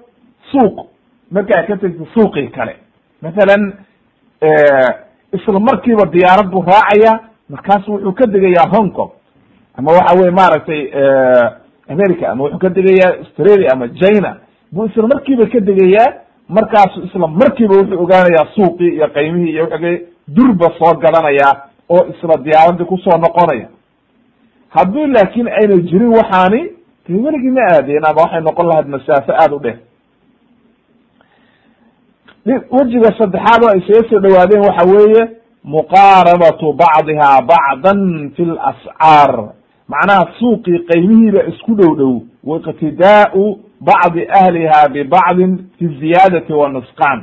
suuq. Markaa ka tegta suuqii kale. Mathalan isla markiiba diyaarad buu raacaya markaasu wuxuu ka degayaa hong kong. Ama waxa weye maaragtay america ama wuxuu ka degayaa australia ama china. Buu isla markiiba ka degayaa markaasu isla markiiba wuxuu ogaanayaa suuqii iyo qaymihii iyo wuxuu durba soo gadanayaa oo isla diyaaradii ku soo noqonaya. Haddii laakin ayna jirin waxaani de weligii ma aadeen ama waxay noqon lahayd masaafo aada u dheer. Wejiga saddexaad oo ay isaga soo dhawaadeen waxa weeye muqaarabatu bacdiha bacdan fi lascaar macnaha suuqii qaymihiiba isku dhow dhow waiqtidaau bacdi ahliha bibacdin fi ziyaadati wa nusqaan.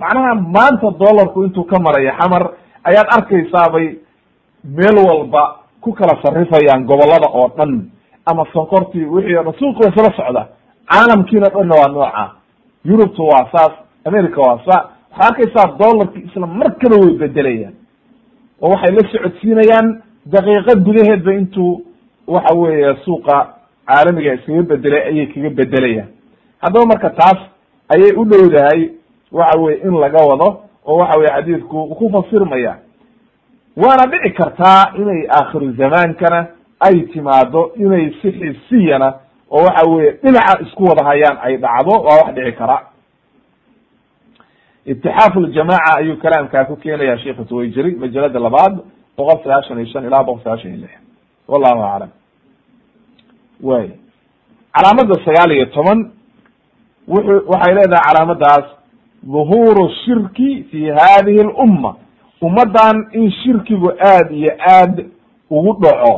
Macnaha maanta dollarku intuu ka marayo xamar ayaad arkaysaabay meel walba ku kala sarifayaan gobollada oo dhan ama sonkortii wixii o dhan. Suuqi isla socda caalamkiina dhanna waa nooca. Yurubta waa saas america waa saa. Waxaa arkaysaa dollarki isla markaba way bedelayaan oo waxay la socodsiinayaan daqiiqad gudaheedba intuu waxa weeye suuqa caalamiga iskaga bedelay ayay kaga bedelayaan haddaba marka taas ayay u dhowdahay waxa weye in laga wado oo waxa weye xadiidku ku fasirmaya waana dhici kartaa inay aakhiru zamaankana ay timaado inay si xisiyana oo waxa weye dhinaca isku wada hayaan ay dhacdo waa wax dhici kara. Itixaafu ljamaca ayuu kalaamkaa ku keenaya sheikh twayjiri majalada labaad boqol sagaashan iyo shan ilaa boqol sagaashan iyo lix. Wallahu aclam. Way. Calaamada sagaal iyo toban wuxuu waxay leedahay calaamadaas dhuhuru shirki fi hadihi lumma. Ummaddan in shirkigu aad iyo aad ugu dhaco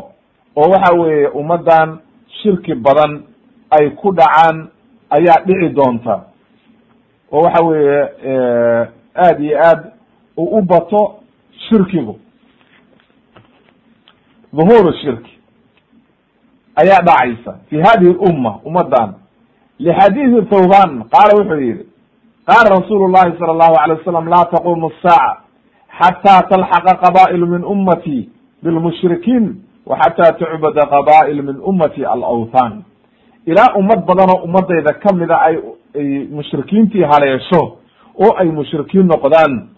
oo waxa weeye ummaddan shirki badan ay ku dhacaan ayaa dhici doonta. Oo waxa weeye aad iyo aad u bato shirkigu dhuhuru shirki ayaa dhacaysa fi hadihi lumma ummaddan. Lixadiidi thawban qaala wuxuu yihi qaala rasuulu llahi sala allahu alay wasalam laa taqumu asaaca xataa talxaqa qaba'il min ummati bilmushrikiin wa xataa tucbada qaba'il min ummati alawthan ilaa ummad badan oo ummadayda kamida ay ay mushrikiintii haleesho oo ay mushrikiin noqdaan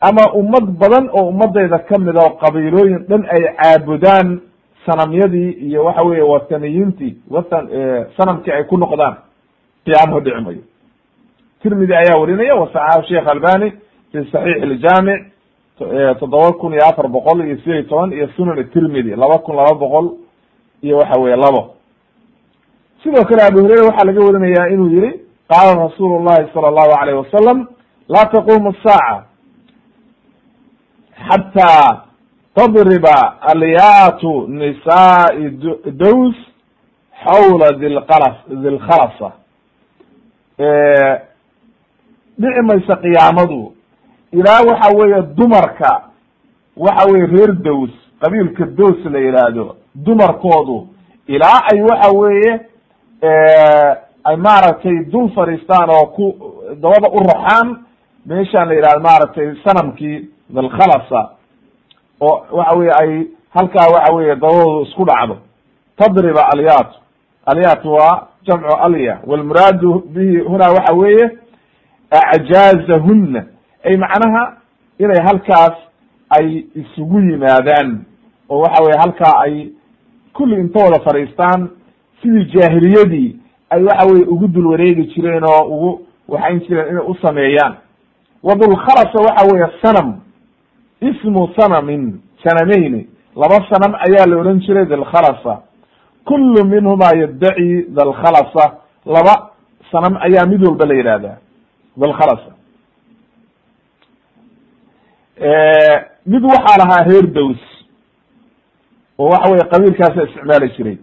ama ummad badan oo ummadayda kamida oo qabiilooyin dhan ay caabudaan sanamyadii iyo waxa weye wataniyiintii watan sanamkii ay ku noqdaan qiyaamahu dhici mayo. Tirmidi ayaa warinaya wasaxaxu sheekh albani fi saxiix iljaamic toddoba kun iyo afar boqol iyo sideed iyo toban iyo sunan tirmidi laba kun laba boqol iyo waxa weye labo. Sidoo kale abu hureyre waxaa laga warinaya inuu yihi qaala rasuulu llahi sala allahu alayh wasalam laa taqumu asaaca xataa tadriba alyaatu nisaai dows xawla dilqalas dilkhalasa dhici maysa qiyaamadu ilaa waxa weeye dumarka waxa weye reer dows qabiilka dows la yidhaahdo dumarkoodu ilaa ay waxa weeye ay maaragtay dul fadhiistaan oo ku dabada u raxaan meeshaan la yidhahdo maaragtay sanamkii dilkhalasa oo waxa weye ay halkaa waxa weye dabadoodu isku dhacdo. Tadriba alyat alyat waa jamcu alya walmuraadu bihi huna waxa weeye acjaazahuna ay macnaha inay halkaas ay isugu yimaadaan oo waxa weye halkaa ay kulli inta wada fadhiistaan sidii jaahiliyadii ay waxa weye ugu dul wareegi jireen oo ugu waxayn jireen inay u sameeyaan. Wadulkhalasa waxa weeye sanam ismu sanamin sanameyni laba sanam ayaa la odhan jiray dilkhalasa kullu minhuma yaddaci dalkhalasa laba sanam ayaa mid walba la yidhahdaa dalkhalasa mid waxaa lahaa reer dows oo waxa weye qabiilkaasa isticmaali jiray.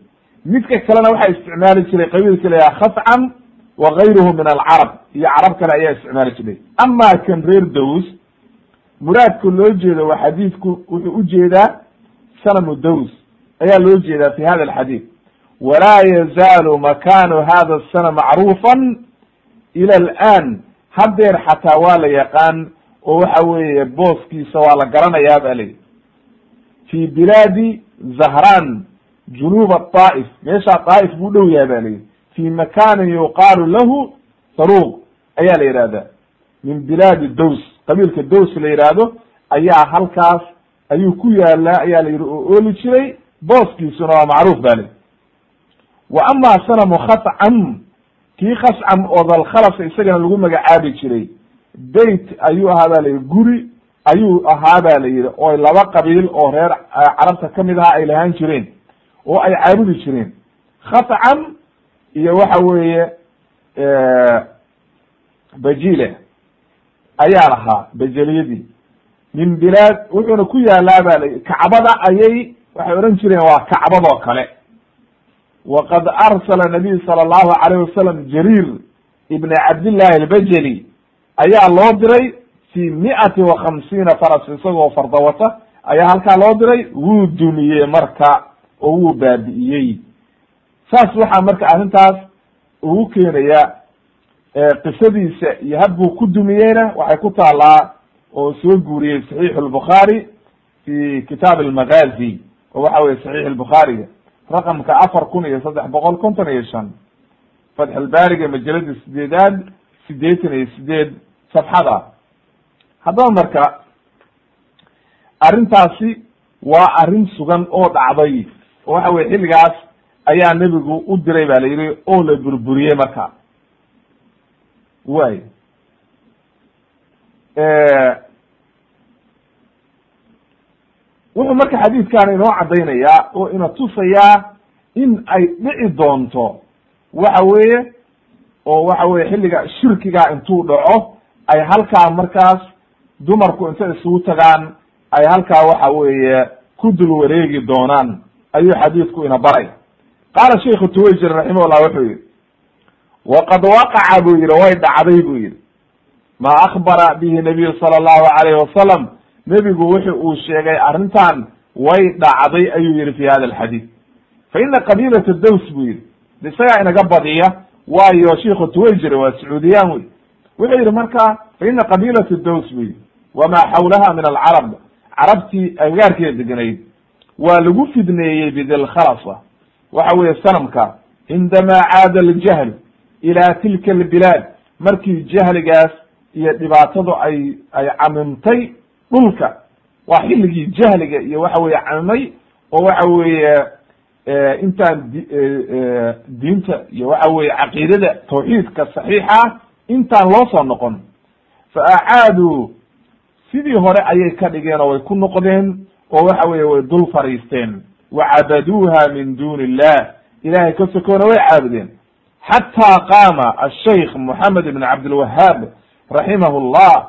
Midka kalena waxaa isticmaali jiray qabiilka la yaha khascam wa gayruhu min alcarab iyo carab kale ayaa isticmaali jiray. Ama kan reer dows muraadka loo jeedo waa xadiidku wuxuu u jeedaa sanamu dows ayaa loo jeedaa fi hada alxadiid. Walaa yazaalu makanu hada sana macruufan ila alan haddeer xataa waa la yaqaan oo waxa weeye booskiisa waa la garanayaa ba layihi fi bilaadi zahran junuba طaa'if meeshaa طaa'if buu dhow yahay ba layihi fi makanin yuqaalu lahu saruq ayaa la yihahda min bilaadi dows qabiilka dows la yihahdo ayaa halkaas ayuu ku yaalaa ayaa la yihi oo ooli jiray booskiisuna waa macruuf ba layihi wa ama sanamu khascam kii khascam oo dalkhalasa isagana lagu magacaabi jiray beyt ayuu ahaa ba layihi guri ayuu ahaa ba la yihi oo laba qabiil oo reer carabta ka mid ahaa ay lahaan jireen oo ay caabudi jireen. Khascam iyo waxa weeye bajile ayaa lahaa bajeliyadii min bilaad wuxuuna ku yaalaa ba la kacbada ayay waxay odhan jireen waa kacbadoo kale. Waqad arsala nabiy sala allahu alayh wasalam jariir ibn cabdillahi albajeli ayaa loo diray fi miati wa khamsiina faras isagoo farda wata ayaa halkaa loo diray wuu dumiyey marka oo wuu baabi'iyey saas waxaa marka arrintaas ugu keenaya qisadiisa iyo habbuu ku dumiyeyna waxay ku taalaa oo soo guuriyey saxiix lbukhaari fi kitaab almaghazi oo waxa weye saxiix albukhaariga raqamka afar kun iyo saddex boqol konton iyo shan fatxulbaariga majalada sideedaad sideetan iyo sideed safxada. Haddaba marka arrintaasi waa arrin sugan oo dhacday oo waxa weye xilligaas ayaa nebigu u diray ba la yihi oo la burburiyey marka way wuxuu marka xadiidkan inoo caddaynayaa oo ina tusayaa in ay dhici doonto waxa weeye oo waxa weye xilliga shirkiga intuu dhaco ay halkaa markaas dumarku intay isugu tagaan ay halkaa waxa weeye ku dul wareegi doonaan ayuu xadiidku ina baray. Qaala sheikhu tuwayjir raximahullah wuxuu yihi waqad waqaca buu yihi way dhacday buu yihi ma akbara bihi nabiyu sala allahu alayhi wasalam nebigu wuxu uu sheegay arrintan way dhacday ayuu yihi fi hada alxadiid fa ina qabiilata daws buu yihi isagaa inaga badiya waayo shiku tuwayjir waa sacuudiyaan wey wuxuu yihi marka fa ina qabiilata daws buu yihi wamaa xawlaha min alcarab carabtii agagaarkeeda deganayd waa lagu fidneeyey bidilkhalasa waxa weeye sanamka cindamaa caada aljahl ila tilka albilaad markii jahligaas iyo dhibaatadu ay ay camimtay dhulka. Waa xilligii jahliga iyo waxa weye camimay oo waxa weeye intaan diinta iyo waxa weye caqiidada tawxiidka saxiixa intaan loo soo noqon. Fa acaaduu sidii hore ayay ka dhigeen oo way ku noqdeen oo waxa weye way dul fariisteen. Wacabaduuha min duni illah. Ilahay ka sokoona way caabudeen xataa qaama ashaykh moxamed ibn cabdilwahaab raximahu llah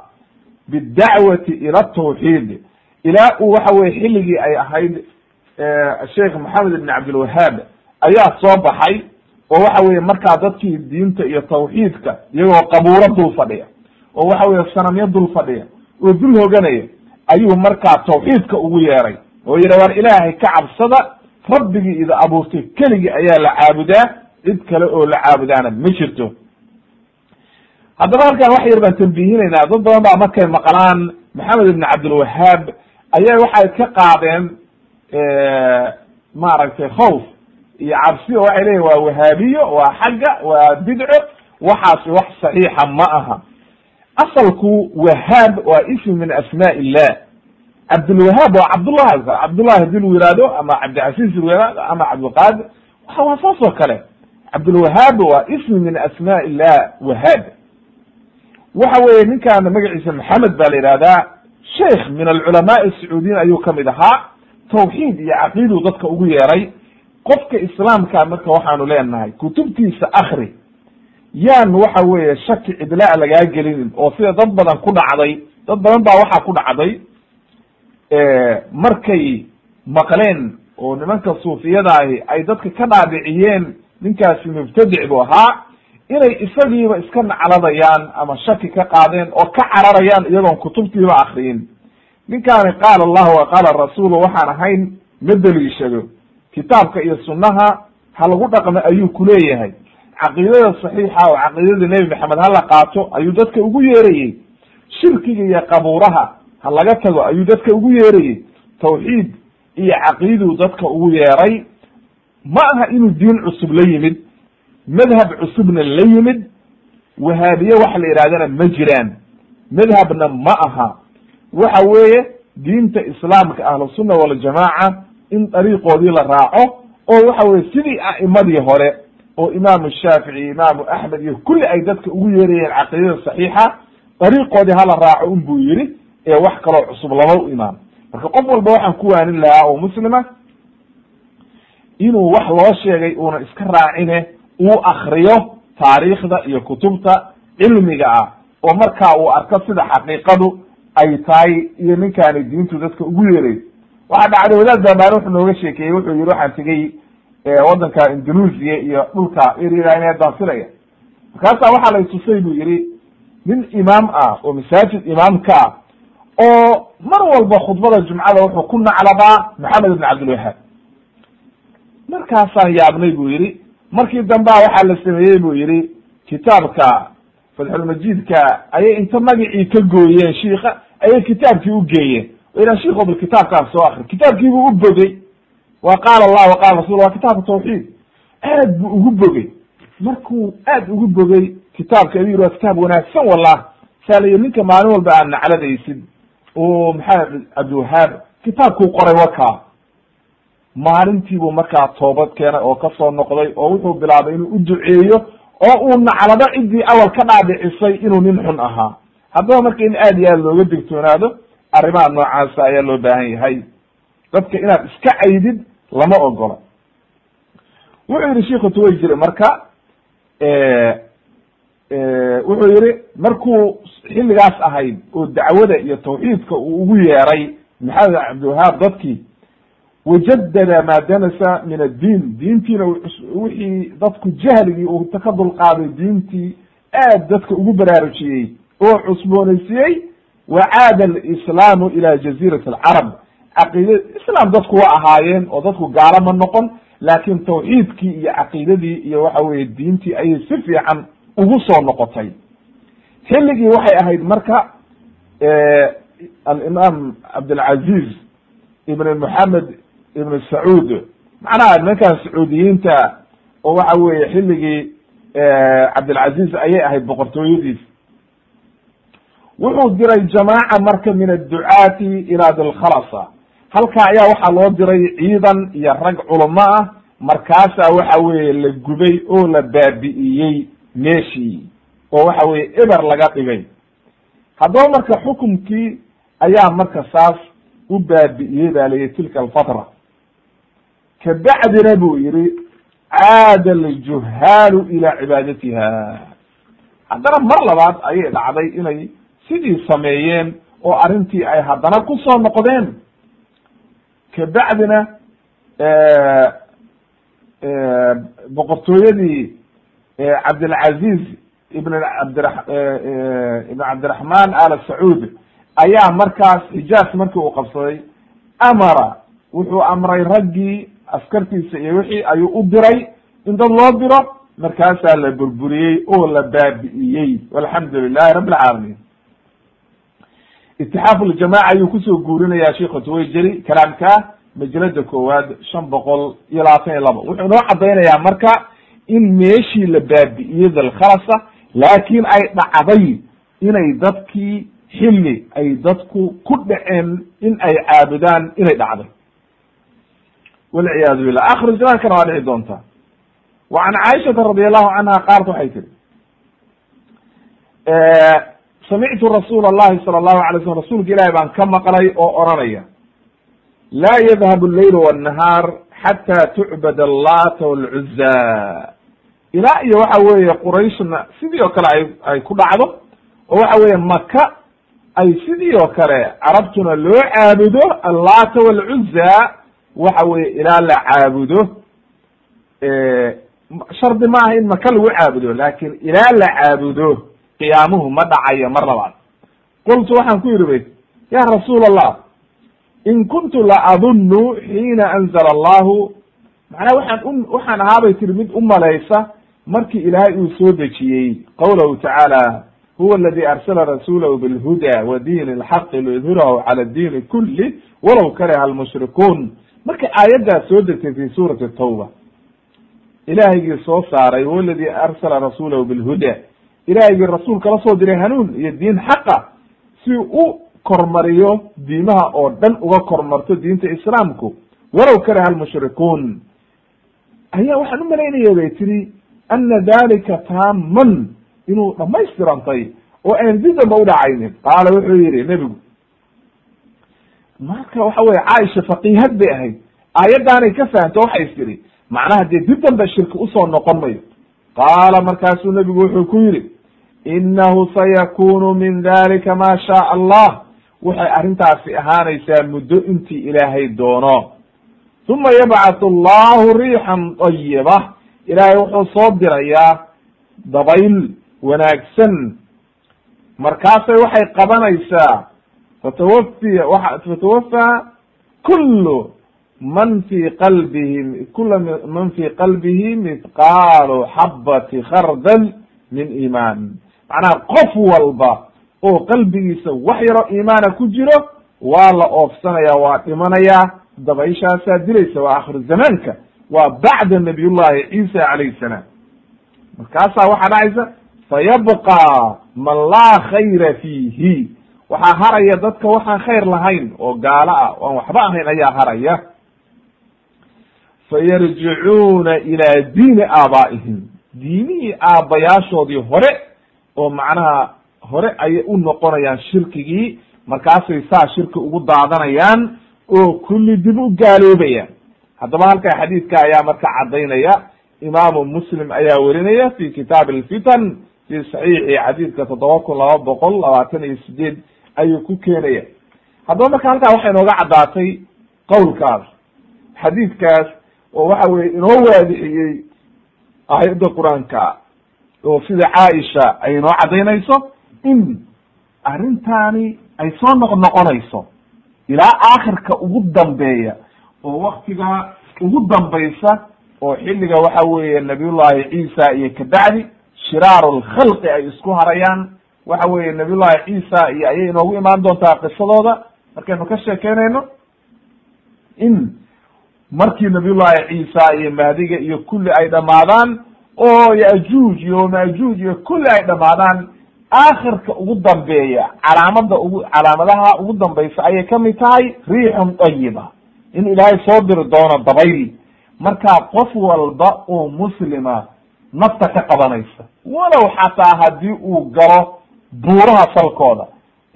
bidacwati ila tawxiid ilaa uu waxa weye xilligii ay ahayd sheikh moxamed ibn cabdilwahaab ayaa soo baxay oo waxa weye markaa dadkii diinta iyo tawxiidka iyagoo qabuuro dul fadhiya oo waxa weye sanamyo dul fadhiya oo dul hoganaya ayuu markaa tawxiidka ugu yeeray oo yidha war ilaahay ka cabsada rabbigii ida abuurtay keligii ayaa la caabudaa cid kale oo la caabudaana ma jirto. Haddaba halkan wax yar baan tambiihinaynaa dad badan baa markay maqlaan maxamed ibn cabdilwahaab ayaa waxay ka qaadeen maaragtay khawf iyo cabsi oo waxay leyihin waa wahaabiyo waa xagga waa bidco waxaas wax saxiixa ma aha. Asalku wahaab waa ism min asmaa illah cabdulwahaab waa cabdullahi cabdullahi haddii lu yihahdo ama cabdicasiis lu yihahdo ama cabdilqaadir waxa waa saas oo kale cabdulwahaab waa ism min asmaa illah wahaab waxa weye ninkaana magaciisa maxamed ba la yihahdaa sheikh min alculamaai sacuudiyin ayuu ka mid ahaa. Tawxiid iyo caqiiduu dadka ugu yeeray. Qofka islaamka marka waxaanu leenahay kutubtiisa akri yaan waxa weeye shaki cidlaa lagaa gelinin oo sida dad badan ku dhacday dad badan baa waxaa ku dhacday markay maqleen oo nimanka suufiyada ahi ay dadka ka dhaadhiciyeen ninkaasi mubtadic buu ahaa inay isagiiba iska nacladayaan ama shaki ka qaadeen oo ka cararayaan iyagoon kutubtiiba akriyin ninkaani qaala allahu wa qaala rasuulu waxaan ahayn ma deliishado kitaabka iyo sunnaha ha lagu dhaqmo ayuu kuleeyahay caqiidada saxiixa oo caqiidada nebi maxamed hala qaato ayuu dadka ugu yeerayey. Shirkiga iyo qabuuraha ha laga tago ayuu dadka ugu yeerayey. Tawxiid iyo caqiiduu dadka ugu yeeray ma aha inuu diin cusub la yimid madhab cusubna la yimid wahaabiye waxa la yidhahdana ma jiraan. Madhabna ma aha. Waxa weeye diinta islaamka ahlusunna waljamaaca in dariiqoodii la raaco oo waxa weye sidii a'imadii hore oo imaamu shaafici imaamu axmed iyo kulli ay dadka ugu yeerayeen caqiidada saxiixa dariiqoodii hala raaco un buu yidhi ee wax kaloo cusub lama u imaan. Marka qof walba waxaan ku waanin lahaa oo muslima inuu wax loo sheegay uuna iska raacine uu akriyo taariikhda iyo kutubta cilmiga ah oo markaa uu arko sida xaqiiqadu ay tahay iyo ninkaani diintu dadka ugu yeeray. Waxaa dhacday wadaad baabaane wuxuu nooga sheekeeyey wuxuu yihi waxaan tegey waddanka indonesia iyo dhulka eryada daansilaya markaasaa waxaa la itusay buu yihi nin imaam ah oo masaajid imaam ka ah oo mar walba khudbada jumcada wuxuu ku nacladaa maxamed ibn cabdilwahaab markaasaan yaabnay buu yihi markii dambea waxaa la sameeyey buu yihi kitaabka fatxulmajidka ayay inta magacii ka gooyeen shiika ayay kitaabkii u geeyeen. O yidhaha shiko bal kitaabkaan soo akri kitaabkiibuu u bogey. Wa qaala allah wa qaala rasul waa kitaabka tawxiid. Aad buu ugu bogey. Markuu aad ugu bogey kitaabka ayuu yihi waa kitaab wanaagsan wallah saa la yii ninka maalin walba aad nacladaysid o maxamed cabdiwahaab kitaabkuu qoray wakaa maalintiibuu markaa toobad keenay oo ka soo noqday oo wuxuu bilaabay inuu u duceeyo oo uu naclado ciddii awal ka dhaadhicisay inuu nin xun ahaa. Haddaba marka in aad iyo aad looga digtoonaado arrimaha noocaasa ayaa loo baahan yahay. Dadka inaad iska caydid lama ogola. Wuxuu yihi sheiku tuway jire marka wuxuu yihi markuu xilligaas ahayd oo dacwada iyo tawxiidka uu ugu yeeray maxamed cabdiwahaab dadkii wajadada maa danasa min addiin diintiina wixii dadku jahligii uu ka dulqaaday diintii aad dadka ugu baraarujiyey oo cusboonaysiiyey wacaada alislaamu ila jaziirat alcarab caqiida islaam dadku wa ahaayeen oo dadku gaalo ma noqon laakin tawxiidkii iyo caqiidadii iyo waxa weye diintii ayay si fiican ugu soo noqotay xilligii waxay ahayd marka alimaam cabdilcaziz ibn moxamed ibn sacuud. Macnaha nimankan sacuudiyiinta oo waxa weye xilligii cabdilcaziz ayay ahayd boqortooyadiis. Wuxuu diray jamaaca marka min adducaati ila dilkhalasa halkaa ayaa waxaa loo diray ciidan iyo rag culamo ah markaasaa waxa weye la gubay oo la baabi'iyey meeshii oo waxa weye eber laga dhigay. Haddaba marka xukumkii ayaa marka saas u baabi'iyey ba layihi tilka alfatra kabacdina buu yihi caada aljuhaalu ila cibaadatiha. Haddana mar labaad ayay dhacday inay sidii sameeyeen oo arrintii ay haddana ku soo noqdeen. Kabacdina boqortooyadii cabdilcaziz ibn abdira ibn cabdiraxman al sacuud ayaa markaas xijaas markii uu qabsaday amara wuxuu amray raggii askartiisa iyo wixii ayuu u diray. In dad loo diro markaasaa la burburiyey oo la baabi'iyey. Walxamdu lilahi rabi alcaalamiin itixaaf ljamaca ayuu ku soo guurinayaa sheikhu tuwayjeri kalaamka majalada koowaad shan boqol iyo labaatan iyo laba. Wuxuu inoo caddaynayaa marka in meeshii la baabi'iyey dalkhalasa laakiin ay dhacday inay dadkii xilli ay dadku ku dhaceen in ay caabudaan inay dhacday walciyaadu billah akhiru zamaankana waa dhici doontaa wa can caaishata radi allahu canha qaalat waxay tiri samictu rasuula allahi sala allahu alay slm rasuulka ilahi baan ka maqlay oo oranaya laa yadhabu alleyl wannahaar xata tucbad allata walcuza ilaa iyo waxa weeye qurayshna sidii oo kale ay ay ku dhacdo oo waxa weeye maka ay sidii oo kale carabtuna loo caabudo allata walcuza waxa weye ilaa la caabudo shardi maaha in maka lagu caabudo laakiin ilaa la caabudo qiyaamuhu ma dhacayo mar labaad qultu waxaan ku yidhi bay ya rasuul allah in kuntu la adunnu xiina anzala allahu macnaha waxaan u waxaan ahaabay tiri mid u malaysa markii ilaahay uu soo dejiyey qawlahu tacaala huwa aladi arsala rasulahu bilhuda wa diin alxaqi liyudhirahu cala diini kuli walaw kariha almushrikuun markay aayaddaas soo degtay fi suurati tawba ilahaygii soo saaray huwa aladi arsala rasulahu bilhuda. Ilahaygii rasuulka la soo diray hanuun iyo diin xaqa si u kormariyo diimaha oo dhan uga kormarto diinta islaamku. Walow karaha almushrikuun. Ayaa waxaan u malaynaya bay tiri ana dalika taaman inuu dhamaystirantay oo aan dib damba udhacaynin qaala wuxuu yihi nebigu marka waxa weye caaisha faqiihad bay ahayd aayaddaanay ka fahamto waxay tiri macnaha dee dib dambe shirki u soo noqon mayo. Qaala markaasuu nebigu wuxuu ku yidhi inahu sayakunu min dalika ma shaa allah. Waxay arrintaasi ahaanaysaa muddo intii ilaahay doono. Uma yabcathu allahu riixan tayiba. Ilaahay wuxuu soo dirayaa dabayl wanaagsan. Markaasay waxay qabanaysaa fatawafi wa fatawafaa kullu man fi qalbihi kula man fi qalbihi mithqaalu xabati khardal min iimaan macnaha qof walba oo qalbigiisa wax yaroo iimaana ku jiro waa la oofsanaya waa dhimanayaa dabayshaasaa dilaysa waa akhiru zamaanka waa bacda nabiyullahi ciisa calayhi salaam markaasaa waxaa dhacaysa fayabqa man laa khayra fiihi waxaa haraya dadka waxaan khayr lahayn oo gaalo ah. O aan waxba ahayn ayaa haraya. Fayarjicuuna ilaa diini aabaa'ihim. Diinihii aabbayaashoodii hore oo macnaha hore ayay u noqonayaan shirkigii markaasay saa shirki ugu daadanayaan oo kulli dib u gaaloobayaan. Haddaba halkaa xadiidka ayaa marka caddaynaya. Imaamu muslim ayaa werinaya fi kitaab alfitan fi saxiixi xadiidka toddoba kun laba boqol labaatan iyo sideed ayuu ku keenaya. Haddaba marka halkaa waxay inooga caddaatay qowlkaas xadiidkaas oo waxa weye inoo waadixiyey aayadda qur'aanka oo sida caaisha ay inoo caddaynayso in arrintaani ay soo noqnoqonayso ilaa aakhirka ugu dambeeya oo waktiga ugu dambaysa oo xilliga waxa weeye nabiyullahi ciisa iyo kabacdi shiraaru lkhalqi ay isku harayaan waxa weeye nabiyullahi ciisa iyo ayay inoogu imaan doontaa qisadooda. Markaynu ka sheekeynayno in markii nabiyullahi ciisa iyo mahdiga iyo kulli ay dhamaadaan oo yajuuj iyo majuuj iyo kulli ay dhamaadaan aakhirka ugu dambeeya calaamada ugu calaamadaha ugu dambaysa ayay ka mid tahay riixun dayiba in ilaahay soo diri doono dabayl. Markaa qof walba oo muslima nafta ka qabanaysa. Walow xataa haddii uu galo buuraha salkooda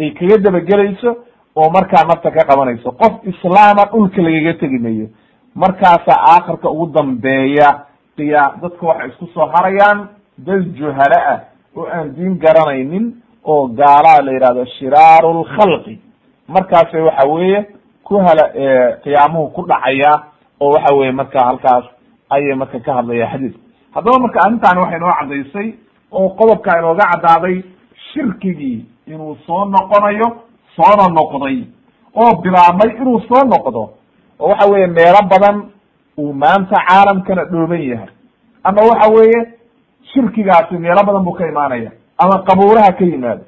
ay kaga dabagelayso oo markaa nafta ka qabanayso. Qof islaama dhulka lagaga tegi mayo markaasaa aakhirka ugu dambeeya qiyaa dadka waxay isku soo harayaan dad juhalo ah oo aan diin garanaynin oo gaalaa la yihahdo shiraaru lkhalqi markaasay waxa weeye ku hala qiyaamuhu ku dhacaya oo waxa weye marka halkaas ayay marka ka hadlaya xadiidku haddaba marka arrintaani waxay inoo caddaysay oo qodobka inooga caddaaday shirkigii inuu soo noqonayo soona noqday. Oo bilaabmay inuu soo noqdo. Oo waxa weeye meelo badan uu maanta caalamkana dhooban yahay. Ama waxa weeye shirkigaasi meelo badan buu ka imaanaya. Ama qabuura ha ka yimaado.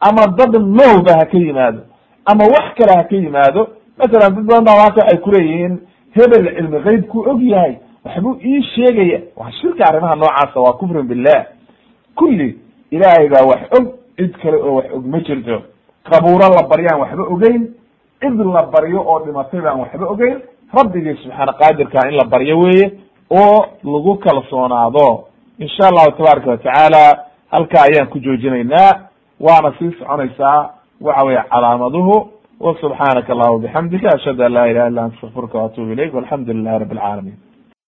Ama dad noolba ha ka yimaado. Ama wax kale ha ka yimaado. Masalan dad badan baa maanta waxay kuleeyihiin hebel cilmi keybkuu og yahay. Waxbuu ii sheegaya. Waa shirki arrimaha noocaasa waa kufrun billah. Kulli ilaahay baa wax og cid kale oo wax og ma jirto. Qabuuro la baryaan waxba ogeyn cid la baryo oo dhimatay baan waxba ogeyn. Rabbigii subxaana qaadirka in la baryo weeye oo lagu kalsoonaado. Insha allahu tabaaraka watacaala halkaa ayaan ku joojinaynaa. Waana sii soconaysaa waxa weye calaamaduhu. Wa subxaanaka allahuma bixamdika ashhadu an laa ilaha illa anta astaqfiruka waatubu ilayk walxamdu lilahi rabi alcaalamiin